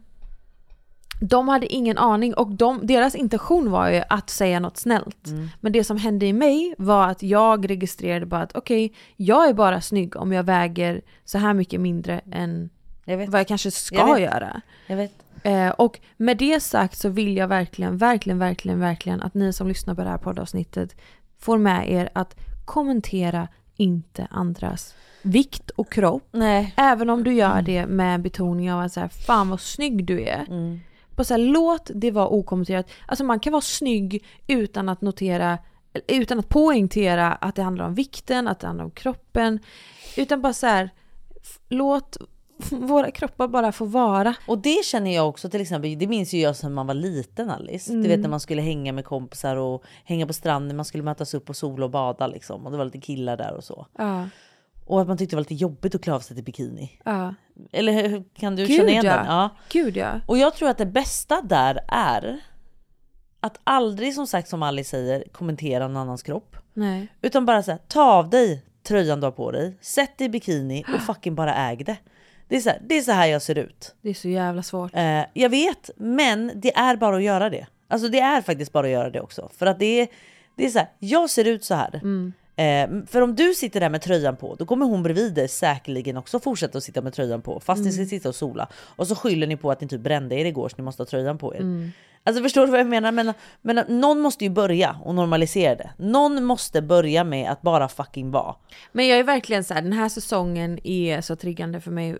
de hade ingen aning och de, deras intention var ju att säga något snällt. Mm. Men det som hände i mig var att jag registrerade bara att okej, jag är bara snygg om jag väger så här mycket mindre än Jag vad jag kanske ska Jag göra. Jag. Eh, och med det sagt så vill jag verkligen, verkligen, verkligen, verkligen att ni som lyssnar på det här poddavsnittet får med er att kommentera inte andras vikt och kropp. Nej. Även om du gör det med betoning av att så här, fan vad snygg du är. Mm. Bara så här, låt det vara okommenterat. Alltså man kan vara snygg utan att notera, utan att poängtera att det handlar om vikten, att det handlar om kroppen. Utan bara så här, låt våra kroppar bara få vara. Och det känner jag också till exempel, det minns ju jag sen man var liten Alice. Du vet när man skulle hänga med kompisar och hänga på stranden, man skulle mötas upp och sola och bada liksom. Och det var lite killar där och så. Ja, Och att man tyckte det var lite jobbigt att klä av sig till bikini. ja. Eller kan du Gud, känna igen ja. den? Ja. Gud ja. Och jag tror att det bästa där är att aldrig som sagt som Alice säger kommentera någon annans kropp. Nej. Utan bara säga ta av dig tröjan du har på dig, sätt dig i bikini och fucking bara äg det. Det är så här, det är så här jag ser ut. Det är så jävla svårt. Eh, jag vet, men det är bara att göra det. Alltså det är faktiskt bara att göra det också. För att det är, det är så här, jag ser ut så här. Eh, för om du sitter där med tröjan på, då kommer hon bredvid dig säkerligen också fortsätta att sitta med tröjan på. Fast ni ska sitta och sola. Och så skyller ni på att ni typ brände er igår så ni måste ha tröjan på er. Alltså förstår du vad jag menar? Men, men någon måste ju börja och normalisera det. Någon måste börja med att bara fucking vara. Men jag är verkligen så här, den här säsongen är så triggande för mig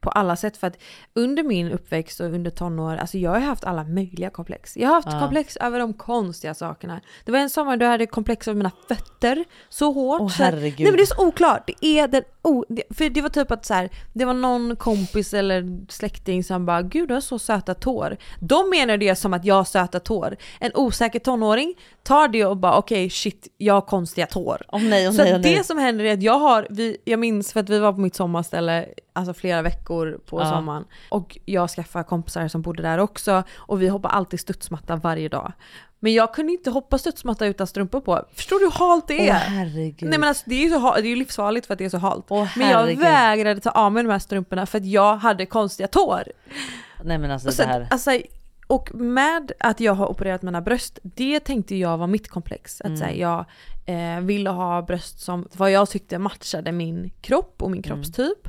på alla sätt. För att under min uppväxt och under tonår, alltså jag har haft alla möjliga komplex. Jag har haft komplex över de konstiga sakerna. Det var en sommar då jag hade komplex över mina fötter så hårt. Åh, så herregud. Nej men det är så oklart. Det är den oh, det, för det var typ att så här, det var någon kompis eller släkting som bara “Gud du har så söta tår”. De menar det som att jag har söta tår. En osäker tonåring tar det och bara okej shit, jag har konstiga tår. Åh nej, åh Så nej, att nej. det som händer är att jag har, vi, jag minns för att vi var på mitt sommarställe alltså flera veckor på Ja. sommaren. Och jag skaffade kompisar som bodde där också och vi hoppade alltid studsmatta varje dag. Men jag kunde inte hoppa studsmatta utan strumpor på. Förstår du hur halt det är? Åh herregud. Nej men alltså det är ju så det är livsfarligt för att det är så halt. Åh, men jag vägrade ta av mig de här strumporna för att jag hade konstiga tår. nej men alltså Och, det här. alltså, och med att jag har opererat mina bröst, det tänkte jag var mitt komplex. Att så här, jag eh, ville ha bröst som vad jag tyckte matchade min kropp och min kroppstyp.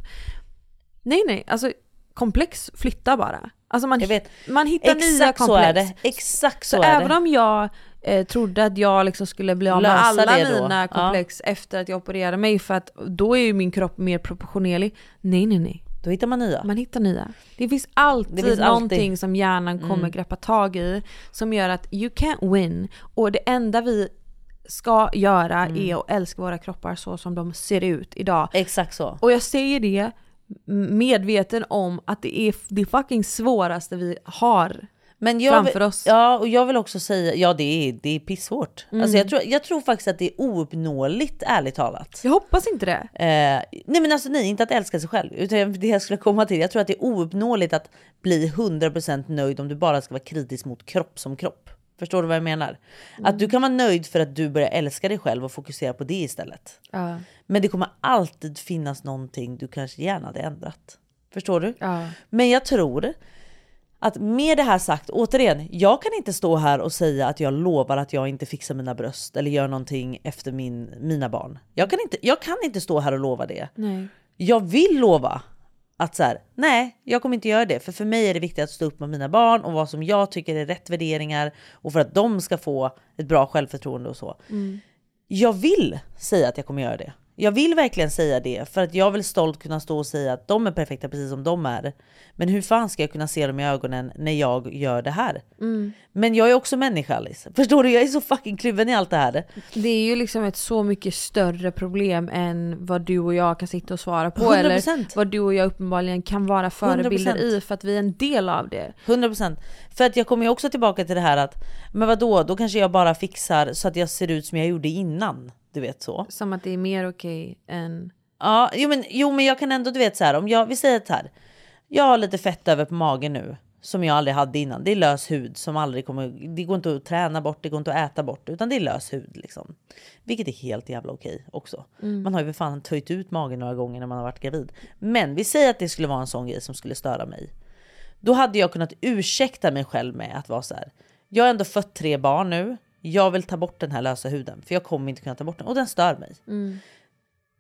Nej nej, alltså komplex flyttar bara. Alltså man, man hittar nya Exakt komplex. så är det. Exakt så, Så, är även det. om jag eh, trodde att jag liksom skulle bli av med Lösa alla mina Ja. komplex efter att jag opererade mig för att då är ju min kropp mer proportionerlig. Nej nej nej. Då hittar man nya. Man hittar nya. Det finns alltid Det finns någonting alltid. som hjärnan kommer Mm. greppa tag i som gör att you can't win. Och det enda vi ska göra Mm. är att älska våra kroppar så som de ser ut idag. Exakt så. Och jag säger det medveten om att det är det fucking svåraste vi har Men jag framför vill, oss. Ja, och jag vill också säga, ja det är, det är pissvårt. Mm. Alltså jag, tror, jag tror faktiskt att det är ouppnåeligt ärligt talat. Jag hoppas inte det. Eh, nej men alltså nej, inte att älska sig själv. Utan det jag skulle komma till, jag tror att det är ouppnåeligt att bli 100% nöjd om du bara ska vara kritisk mot kropp som kropp. Förstår du vad jag menar? Att du kan vara nöjd för att du börjar älska dig själv och fokusera på det istället. Ja. Men det kommer alltid finnas någonting du kanske gärna hade ändrat. Förstår du? Ja. Men jag tror att med det här sagt, återigen, jag kan inte stå här och säga att jag lovar att jag inte fixar mina bröst eller gör någonting efter min, mina barn. Jag kan, inte, jag kan inte stå här och lova det. Nej. Jag vill lova att så här, nej, jag kommer inte göra det. För för mig är det viktigt att stå upp med mina barn och vad som jag tycker är rätt värderingar och för att de ska få ett bra självförtroende och så. Jag vill säga att jag kommer göra det. Jag vill verkligen säga det för att jag vill stolt kunna stå och säga att de är perfekta precis som de är. Men hur fan ska jag kunna se dem i ögonen när jag gör det här? Mm. Men jag är också människa Alice. Förstår du? Jag är så fucking kluven i allt det här. Det är ju liksom ett så mycket större problem än vad du och jag kan sitta och svara på 100%. eller vad du och jag uppenbarligen kan vara förebilder 100%. i för att vi är en del av det. 100% För att jag kommer ju också tillbaka till det här att men vad då då kanske jag bara fixar så att jag ser ut som jag gjorde innan. Du vet så. Som att det är mer okej än... Ja, jo men, jo men jag kan ändå du vet så här om jag, vi säger så här. Jag har lite fett över på magen nu som jag aldrig hade innan. Det är lös hud som aldrig kommer. Det går inte att träna bort, det går inte att äta bort utan det är lös hud liksom. Vilket är helt jävla okej också. Mm. Man har ju för fan töjt ut magen några gånger när man har varit gravid. Men vi säger att det skulle vara en sån grej som skulle störa mig. Då hade jag kunnat ursäkta mig själv med att vara så här. Jag har ändå fött tre barn nu. Jag vill ta bort den här lösa huden för jag kommer inte kunna ta bort den och den stör mig. Mm.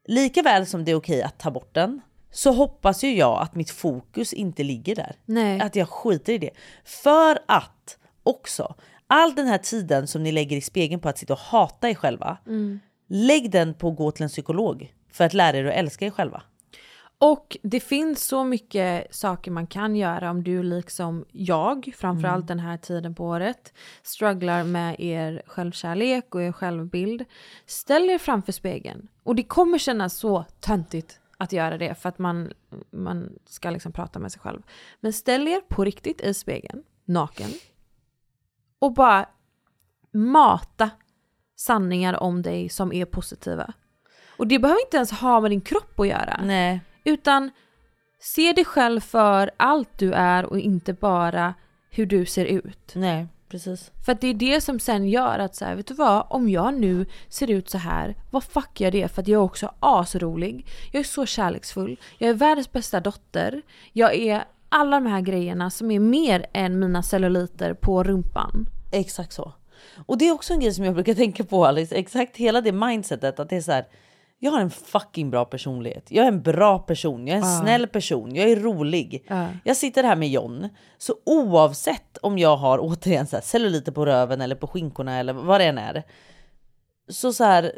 Lika väl som det är okej att ta bort den så hoppas ju jag att mitt fokus inte ligger där. Nej. Att jag skiter i det. För att också all den här tiden som ni lägger i spegeln på att sitta och hata er själva. Mm. Lägg den på att gå till en psykolog för att lära er att älska er själva. Och det finns så mycket saker man kan göra om du liksom jag, framförallt den här tiden på året, strugglar med er självkärlek och er självbild. Ställ er framför spegeln. Och det kommer kännas så töntigt att göra det för att man, man ska liksom prata med sig själv. Men ställ er på riktigt i spegeln, naken. Och bara mata sanningar om dig som är positiva. Och det behöver inte ens ha med din kropp att göra. Nej. Utan se dig själv för allt du är och inte bara hur du ser ut. Nej, precis. För att det är det som sen gör att så här, vet du vad? Om jag nu ser ut så här, vad fuck gör det? För att jag är också asrolig. Jag är så kärleksfull. Jag är världens bästa dotter. Jag är alla de här grejerna som är mer än mina celluliter på rumpan. Exakt så. Och det är också en grej som jag brukar tänka på Alice. Exakt hela det mindsetet att det är så här. Jag har en fucking bra personlighet. Jag är en bra person. Jag är en Ja. snäll person. Jag är rolig. Ja. Jag sitter här med John. Så oavsett om jag har återigen så här, celluliter på röven eller på skinkorna eller vad det än är. Så så här.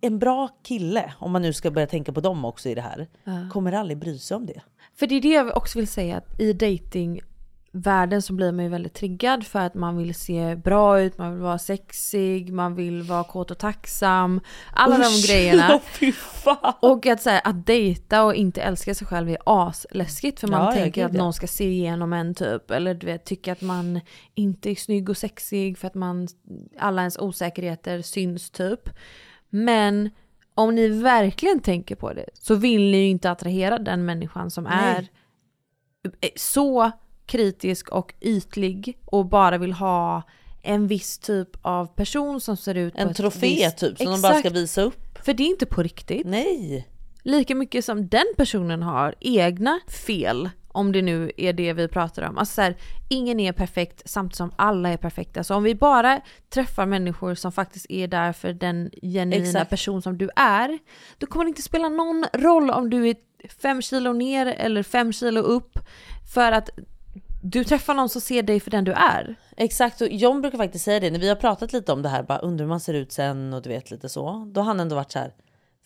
En bra kille, om man nu ska börja tänka på dem också i det här, Ja. kommer aldrig bry sig om det. För det är det jag också vill säga att i datingvärlden så blir man ju väldigt triggad för att man vill se bra ut, man vill vara sexig, man vill vara kåt och tacksam. Alla Usch, de grejerna. fan. Och att, så här, att dejta och inte älska sig själv är asläskigt för man Ja, ja, tänker att ja. någon ska se igenom en typ. Eller du vet, tycka att man inte är snygg och sexig för att man, alla ens osäkerheter syns typ. Men om ni verkligen tänker på det så vill ni ju inte attrahera den människan som Nej. är så kritisk och ytlig och bara vill ha en viss typ av person som ser ut på En trofé visst... typ som de bara ska Exakt. visa upp. För det är inte på riktigt. Nej. Lika mycket som den personen har egna fel, om det nu är det vi pratar om. Alltså så här, ingen är perfekt samtidigt som alla är perfekta. Så om vi bara träffar människor som faktiskt är där för den genuina Exakt. person som du är, då kommer det inte spela någon roll om du är fem kilo ner eller fem kilo upp. För att du träffar någon som ser dig för den du är. Exakt, och John brukar faktiskt säga det när vi har pratat lite om det här, bara undrar hur man ser ut sen och du vet lite så. Då har han ändå varit så här.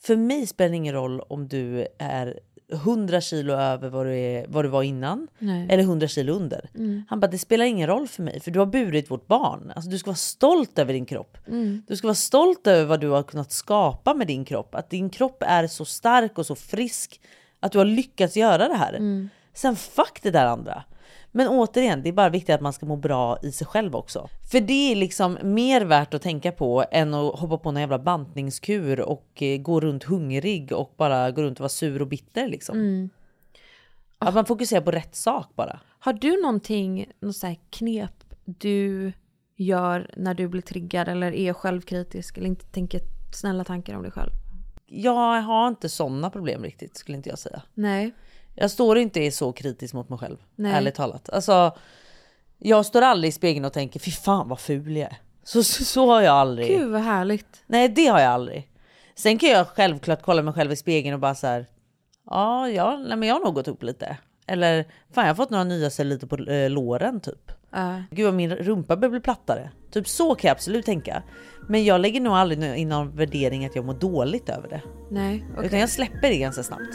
För mig spelar det ingen roll om du är 100 kilo över vad du, är, vad du var innan Nej. eller 100 kilo under. Mm. Han bara det spelar ingen roll för mig för du har burit vårt barn. Alltså, du ska vara stolt över din kropp. Mm. Du ska vara stolt över vad du har kunnat skapa med din kropp. Att din kropp är så stark och så frisk att du har lyckats göra det här. Mm. Sen fuck det där andra. Men återigen, det är bara viktigt att man ska må bra i sig själv också. För det är liksom mer värt att tänka på än att hoppa på någon jävla bantningskur och eh, gå runt hungrig och bara gå runt och vara sur och bitter liksom. Mm. Att man fokuserar på rätt sak bara. Har du någonting, något så här knep du gör när du blir triggad eller är självkritisk eller inte tänker snälla tankar om dig själv? Jag har inte sådana problem riktigt skulle inte jag säga. Nej. Jag står inte så kritisk mot mig själv, Nej. ärligt talat. Alltså, jag står aldrig i spegeln och tänker fy fan vad ful jag är. Så, så, så har jag aldrig. Gud vad härligt. Nej det har jag aldrig. Sen kan jag självklart kolla mig själv i spegeln och bara så här. Ja, ja nej, men jag har nog gått upp lite. Eller fan jag har fått några nya celluliter på eh, låren typ. Ja. Gud vad min rumpa börjar bli plattare. Typ så kan jag absolut tänka. Men jag lägger nog aldrig in någon värdering att jag mår dåligt över det. Nej, okej. Utan jag släpper det ganska snabbt.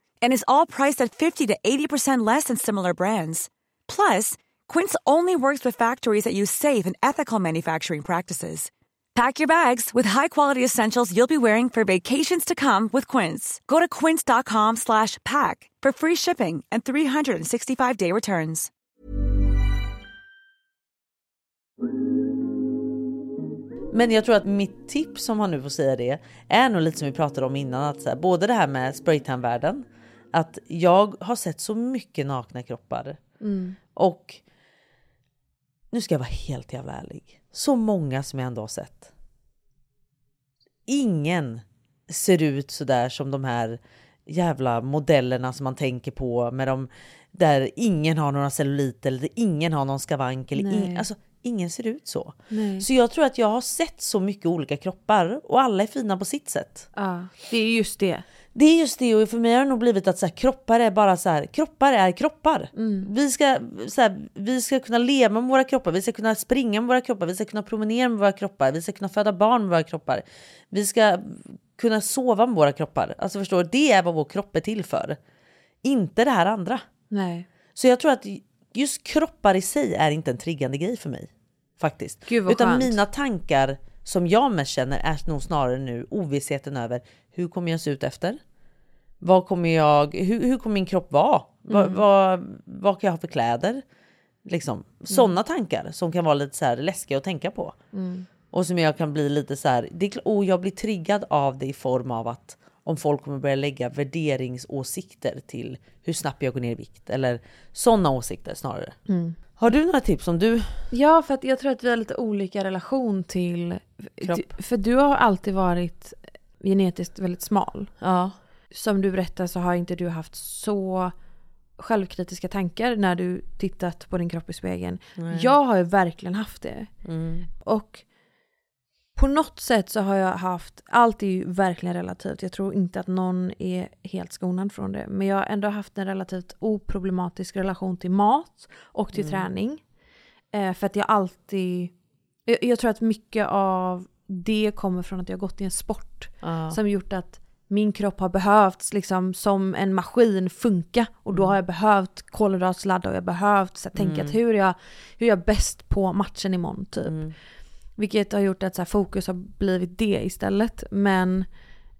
And is all priced at 50 to 80% less than similar brands. Plus, Quince only works with factories that use safe and ethical manufacturing practices. Pack your bags with high-quality essentials you'll be wearing for vacations to come with Quince. Go to quince.com slash pack for free shipping and 365-day returns. Men jag tror att mitt tips om man nu får säga det är nog lite som vi pratade om innan. Att så här, både det här med spraytan-världen. Att jag har sett så mycket nakna kroppar. Mm. Och nu ska jag vara helt jävla ärlig. Så många som jag ändå har sett. Ingen ser ut så där som de här jävla modellerna som man tänker på med de där ingen har några celluliter eller ingen har någon skavank eller ing, alltså, ingen ser ut så. Nej. Så jag tror att jag har sett så mycket olika kroppar och alla är fina på sitt sätt. Ja, det är just det. Det är just det och för mig har det nog blivit att så här, kroppar är bara så här, kroppar är kroppar. Vi, ska, så här, vi ska kunna leva med våra kroppar, vi ska kunna springa med våra kroppar, vi ska kunna promenera med våra kroppar, vi ska kunna föda barn med våra kroppar. Vi ska kunna sova med våra kroppar. Alltså förstår det är vad vår kropp är till för. Inte det här andra. Nej. Så jag tror att just kroppar i sig är inte en triggande grej för mig. Faktiskt. Utan skönt. mina tankar som jag mest känner är nog snarare nu ovissheten över hur kommer jag se ut efter? Vad kommer jag, hur, hur kommer min kropp vara? Vad, Mm. vad, vad kan jag ha för kläder? Liksom. Sådana Mm. tankar som kan vara lite så här läskiga att tänka på. Mm. Och som jag kan bli lite så här, det och jag blir triggad av det i form av att om folk kommer börja lägga värderingsåsikter till hur snabbt jag går ner i vikt eller sådana åsikter snarare. Mm. Har du några tips om du? Ja, för att jag tror att vi har lite olika relation till... Kropp. För du har alltid varit genetiskt väldigt smal. Ja. Som du berättar så har inte du haft så självkritiska tankar när du tittat på din kropp i spegeln. Nej. Jag har ju verkligen haft det. Mm. Och på något sätt så har jag haft, allt är ju verkligen relativt, jag tror inte att någon är helt skonad från det. Men jag har ändå haft en relativt oproblematisk relation till mat och till Mm. träning. Eh, för att jag alltid, jag, jag tror att mycket av det kommer från att jag har gått i en sport. Ja. Som gjort att min kropp har behövts liksom som en maskin funka. Och då har jag behövt kolhydratladda och jag har behövt så här, tänka Mm. att hur jag, hur är jag bäst på matchen imorgon typ. Vilket har gjort att så här, fokus har blivit det istället. Men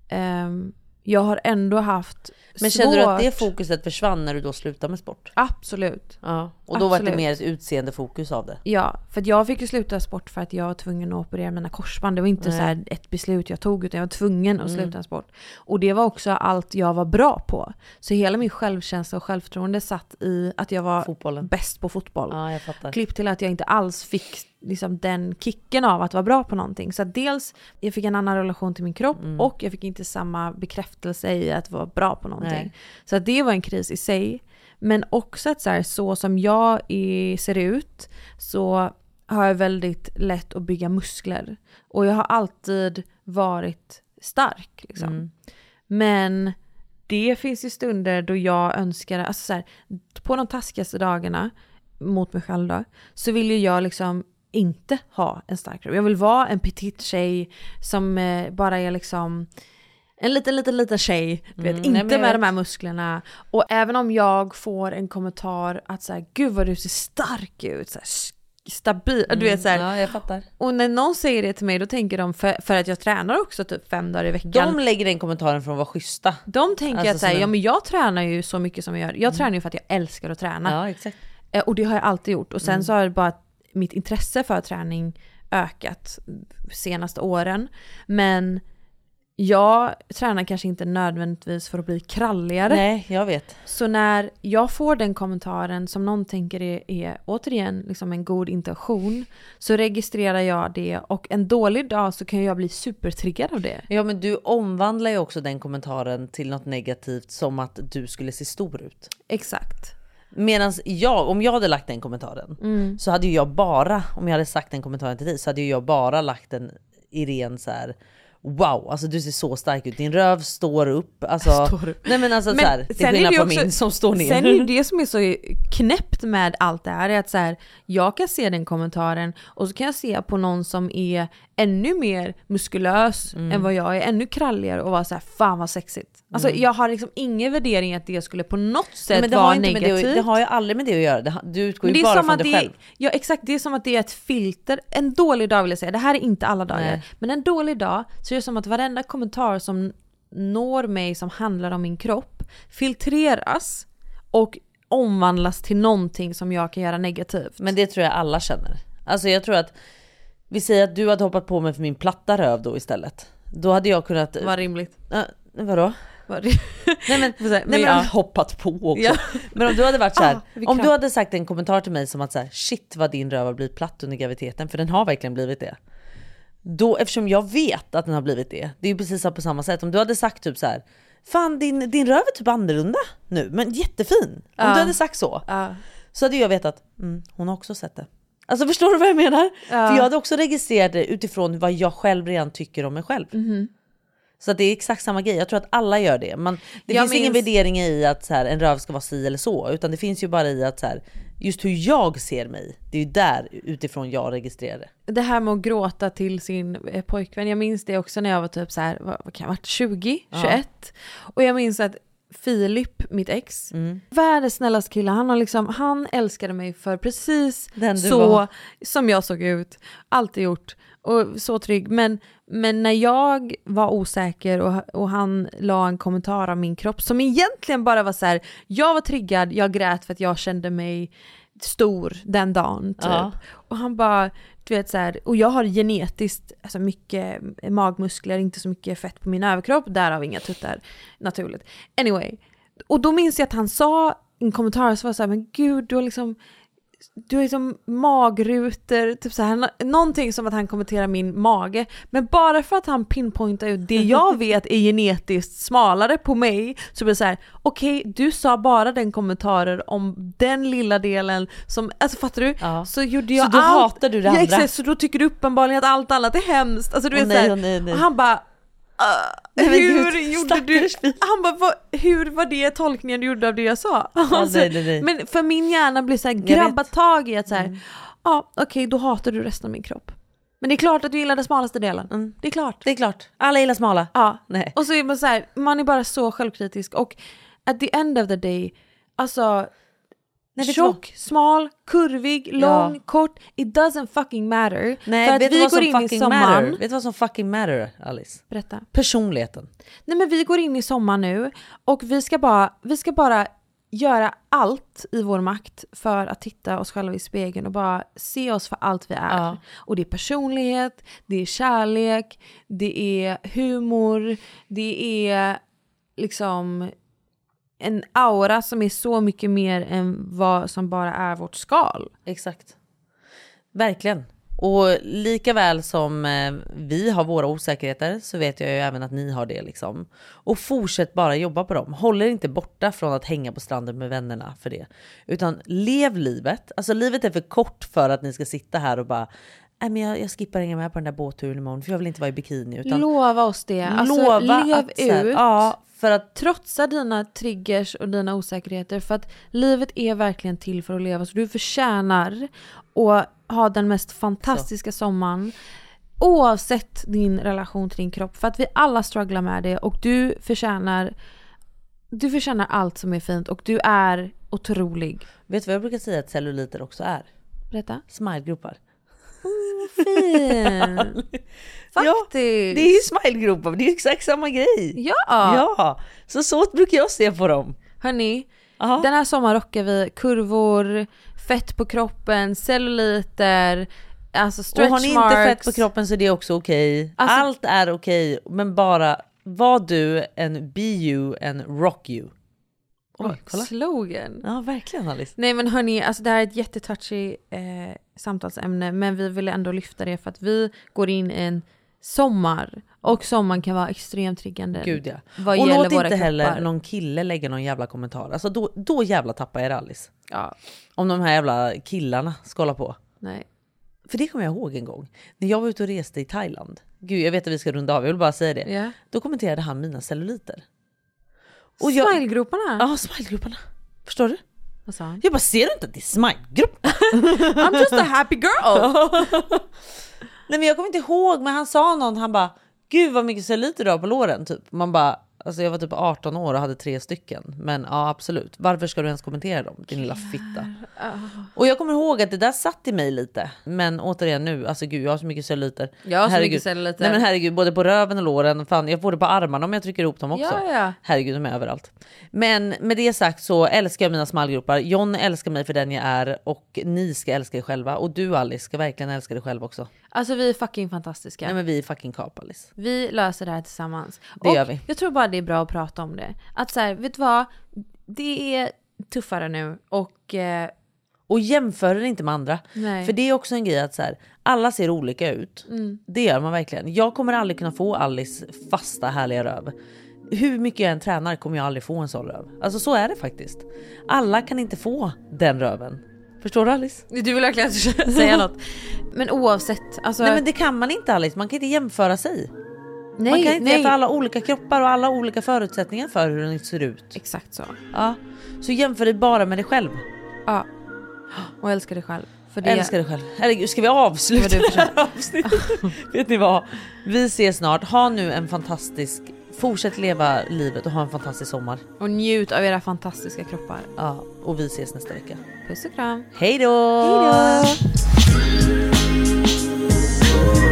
ehm, jag har ändå haft Men känner du att det fokuset försvann när du då slutade med sport? Absolut. Ja. Och då var det Absolut. mer ett utseendefokus av det? Ja, för jag fick ju sluta sport för att jag var tvungen att operera mina korsband. Det var inte Nej. så ett beslut jag tog utan jag var tvungen att Mm. sluta en sport. Och det var också allt jag var bra på. Så hela min självkänsla och självförtroende satt i att jag var Fotbollen. bäst på fotboll. Ja. Klipp till att jag inte alls fick liksom, den kicken av att vara bra på någonting. Så dels jag fick en annan relation till min kropp Mm. och jag fick inte samma bekräftelse i att vara bra på någonting. Nej. Så det var en kris i sig. Men också att så, här, så som jag är, ser ut så har jag väldigt lätt att bygga muskler. Och jag har alltid varit stark. Liksom. Mm. Men det finns ju stunder då jag önskar, alltså så här, på de taskigaste dagarna mot mig själv då, så vill ju jag liksom inte ha en stark kropp. Jag vill vara en petit tjej som eh, bara är liksom en liten, liten, liten tjej. Du vet, Mm, nej, inte jag med vet. de här musklerna. Och även om jag får en kommentar att så här, gud vad du ser stark ut, så här, stabil, du vet så här. Mm, Ja, jag fattar. Och när någon säger det till mig då tänker de, för, för att jag tränar också typ fem dagar i veckan. De lägger den kommentaren för att vara schyssta. De tänker Alltså att så här, som en- ja men jag tränar ju så mycket som jag gör. Jag tränar ju för att jag älskar att träna. Ja, exakt. Eh, Och det har jag alltid gjort. Och sen Mm. så har det bara mitt intresse för träning ökat senaste åren. Men jag tränar kanske inte nödvändigtvis för att bli kralligare. Nej, jag vet. Så när jag får den kommentaren som någon tänker är, är återigen liksom en god intention så registrerar jag det och en dålig dag så kan jag bli supertriggad av det. Ja men du omvandlar ju också den kommentaren till något negativt som att du skulle se stor ut. Exakt. Medan jag, om jag hade lagt den kommentaren Mm. så hade ju jag bara, om jag hade sagt den kommentaren till dig så hade ju jag bara lagt den i ren så här. Wow, alltså du ser så stark ut. Din röv står upp. Alltså, Står upp. Nej men alltså Men så här, till skillnad det från min som står ner. Sen är det det som är så knäppt med allt det här, är att så här, jag kan se den kommentaren och så kan jag se på någon som är ännu mer muskulös Mm. än vad jag är, ännu kralligare och vara så här, fan vad sexigt. Alltså Mm. jag har liksom ingen värdering att det skulle på något sätt det vara negativt. det, det har ju aldrig med det att göra. Det, du utgår ju bara från att dig det, själv. Ja exakt, det är som att det är ett filter. En dålig dag vill jag säga, det här är inte alla dagar. Nej. Men en dålig dag så är det som att varenda kommentar som når mig som handlar om min kropp filtreras och omvandlas till någonting som jag kan göra negativt. Men det tror jag alla känner. Alltså jag tror att, vi säger att du hade hoppat på mig för min platta röv då istället. Då hade jag kunnat... Vad rimligt. Ja, vadå? Vad Nej men, nej, men ja. hoppat på också. Ja. Men om du hade varit så här, Ah, om du hade sagt en kommentar till mig som att så här, shit vad din röv har blivit platt under graviditeten, för den har verkligen blivit det. Då, eftersom jag vet att den har blivit det, det är ju precis på samma sätt. Om du hade sagt typ så här, fan din, din röv är typ annorlunda nu, men jättefin. Om Ja. du hade sagt så, Ja. så hade jag vetat, mm, hon har också sett det. Alltså förstår du vad jag menar? För jag hade också registrerat det utifrån vad jag själv redan tycker om mig själv. Mhm. Så det är exakt samma grej. Jag tror att alla gör det. Man, det Jag finns ingen minns- värdering i att så här, en röv ska vara si eller så, utan det finns ju bara i att så här, just hur jag ser mig, det är ju där utifrån jag registrerar det. Det här med att gråta till sin eh, pojkvän, jag minns det också när jag var typ så här, vad, kan jag varit, 20, Ja. 21. Och jag minns att Filip, mitt ex, Mm. världens snällaste kille, han, har liksom, han älskade mig för precis så var. som jag såg ut. Alltid gjort. Och så trygg. Men, men när jag var osäker och, och han la en kommentar om min kropp som egentligen bara var så här, jag var triggad, jag grät för att jag kände mig stor den dagen. Typ. Ja. Och han bara, du vet så här, och jag har genetiskt alltså mycket magmuskler, inte så mycket fett på min överkropp, därav inga tuttar naturligt. Anyway, och då minns jag att han sa i en kommentar så var det så här, men gud du har liksom du har liksom magrutor, typ så här, nå- någonting som att han kommenterar min mage. Men bara för att han pinpointar ut det jag vet är genetiskt smalare på mig så blir det så här: okej du sa bara den kommentaren om den lilla delen som, alltså fattar du? Så gjorde jag Så då allt. hatar du det ja, andra? Exakt, så då tycker du uppenbarligen att allt annat är hemskt. Alltså du vet nej, så här, nej, nej. Och han bara Men hur gud, gjorde du? Han bara, vad, hur var det tolkningen du gjorde av det jag sa? Alltså, nej, nej, nej. Men för min hjärna blir så här grabba tag i att så här, Mm. ja okej då hatar du resten av min kropp. Men det är klart att du gillar den smalaste delen. Det är klart. Mm. Det är klart. Alla gillar smala. Ja. Nej. Och så är man så här, man är bara så självkritisk och at the end of the day, alltså Nej, tjock, smal, kurvig, lång, kort, it doesn't fucking matter. Nej, för att vi går in i sommaren. matter? Vet du vad som fucking matter Alice? Berätta. Personligheten. Nej men vi går in i sommar nu och vi ska bara, vi ska bara göra allt i vår makt för att titta oss själva i spegeln och bara se oss för allt vi är. Ja. Och det är personlighet, det är kärlek, det är humor, det är liksom en aura som är så mycket mer än vad som bara är vårt skal. Exakt. Verkligen. Och lika väl som eh, vi har våra osäkerheter så vet jag ju även att ni har det liksom. Och fortsätt bara jobba på dem. Håll er inte borta från att hänga på stranden med vännerna för det. Utan lev livet. Alltså livet är för kort för att ni ska sitta här och bara Nej, men jag, jag skippar hänga med på den där båtturen imorgon för jag vill inte vara i bikini. Utan Lova oss det. Alltså, Lova lev att så här- ut. ja, för att Trotsa dina triggers och dina osäkerheter. För att livet är verkligen till för att leva. Så du förtjänar att ha den mest fantastiska sommaren. Oavsett din relation till din kropp. För att vi alla strugglar med det och du förtjänar du förtjänar allt som är fint och du är otrolig. Vet du vad jag brukar säga att celluliter också är? Berätta. Smilegropar. Fin! Faktiskt. Det är ju smilegropar, det är ju exakt samma grej. Ja! Ja, så så brukar jag se på dem. Hörni, den här sommaren rockar vi kurvor, fett på kroppen, celluliter, alltså stretch Och har ni marks. inte fett på kroppen så är det också okej. Alltså- Allt är okej, men bara var du en be you and rock you. Oj, kolla. Slogan. Ja, verkligen Alice. Nej men hörni, alltså det här är ett jättetouchy eh, samtalsämne men vi ville ändå lyfta det för att vi går in i en sommar och sommaren kan vara extremt triggande. Gud ja. Vad och låt inte heller någon kille lägga någon jävla kommentar. Alltså då, då jävla tappar jag det Alice. Ja. Om de här jävla killarna ska hålla på. Nej. För det kommer jag ihåg en gång. När jag var ute och reste i Thailand. Gud jag vet att vi ska runda av, jag vill bara säga det. Ja. Då kommenterade han mina celluliter. Smilegroparna? Ja, smilegroparna. Förstår du? Vad sa han? Jag bara, ser du inte att det är smilegrupp? I'm just a happy girl! Nej men jag kommer inte ihåg, men han sa någon, han bara, gud vad mycket celluliter du har på låren typ. Man bara, alltså jag var typ 18 år och hade tre stycken. Men ja absolut, varför ska du ens kommentera dem? Din lilla fitta. Och jag kommer ihåg att det där satt i mig lite. Men återigen nu, alltså gud jag har så mycket celluliter. Jag har så Herregud. mycket celluliter. Nej men herregud, både på röven och låren. Fan, jag får det på armarna om jag trycker ihop dem också. Ja, ja. Herregud, de är överallt. Men med det sagt så älskar jag mina smallgropar. John älskar mig för den jag är och ni ska älska er själva. Och du Alice ska verkligen älska dig själv också. Alltså vi är fucking fantastiska. Nej men vi är fucking kap Alice. Vi löser det här tillsammans. Det och gör vi. Jag tror bara det är bra att prata om det. Att så här, vet du vad? Det är tuffare nu och... Eh, Och jämför er inte med andra. Nej. För det är också en grej att så här, alla ser olika ut. Mm. Det gör man verkligen. Jag kommer aldrig kunna få Alice fasta härliga röv. Hur mycket jag än tränar kommer jag aldrig få en sån röv. Alltså så är det faktiskt. Alla kan inte få den röven. Förstår du Alice? Du vill verkligen säga något. Men oavsett. Alltså, Nej men det kan man inte Alice, man kan inte jämföra sig. Nej, man kan inte nej. för alla olika kroppar och alla olika förutsättningar för hur den ser ut. Exakt så. Ja. Så jämför dig bara med dig själv. Ja. Och älska dig själv. För det Älskar dig själv. Herregud, ska vi avsluta det här avsnittet? Vet ni vad? Vi ses snart. Ha nu en fantastisk... Fortsätt leva livet och ha en fantastisk sommar. Och njut av era fantastiska kroppar. Ja, och vi ses nästa vecka. Puss och kram. Hej då! Hej då!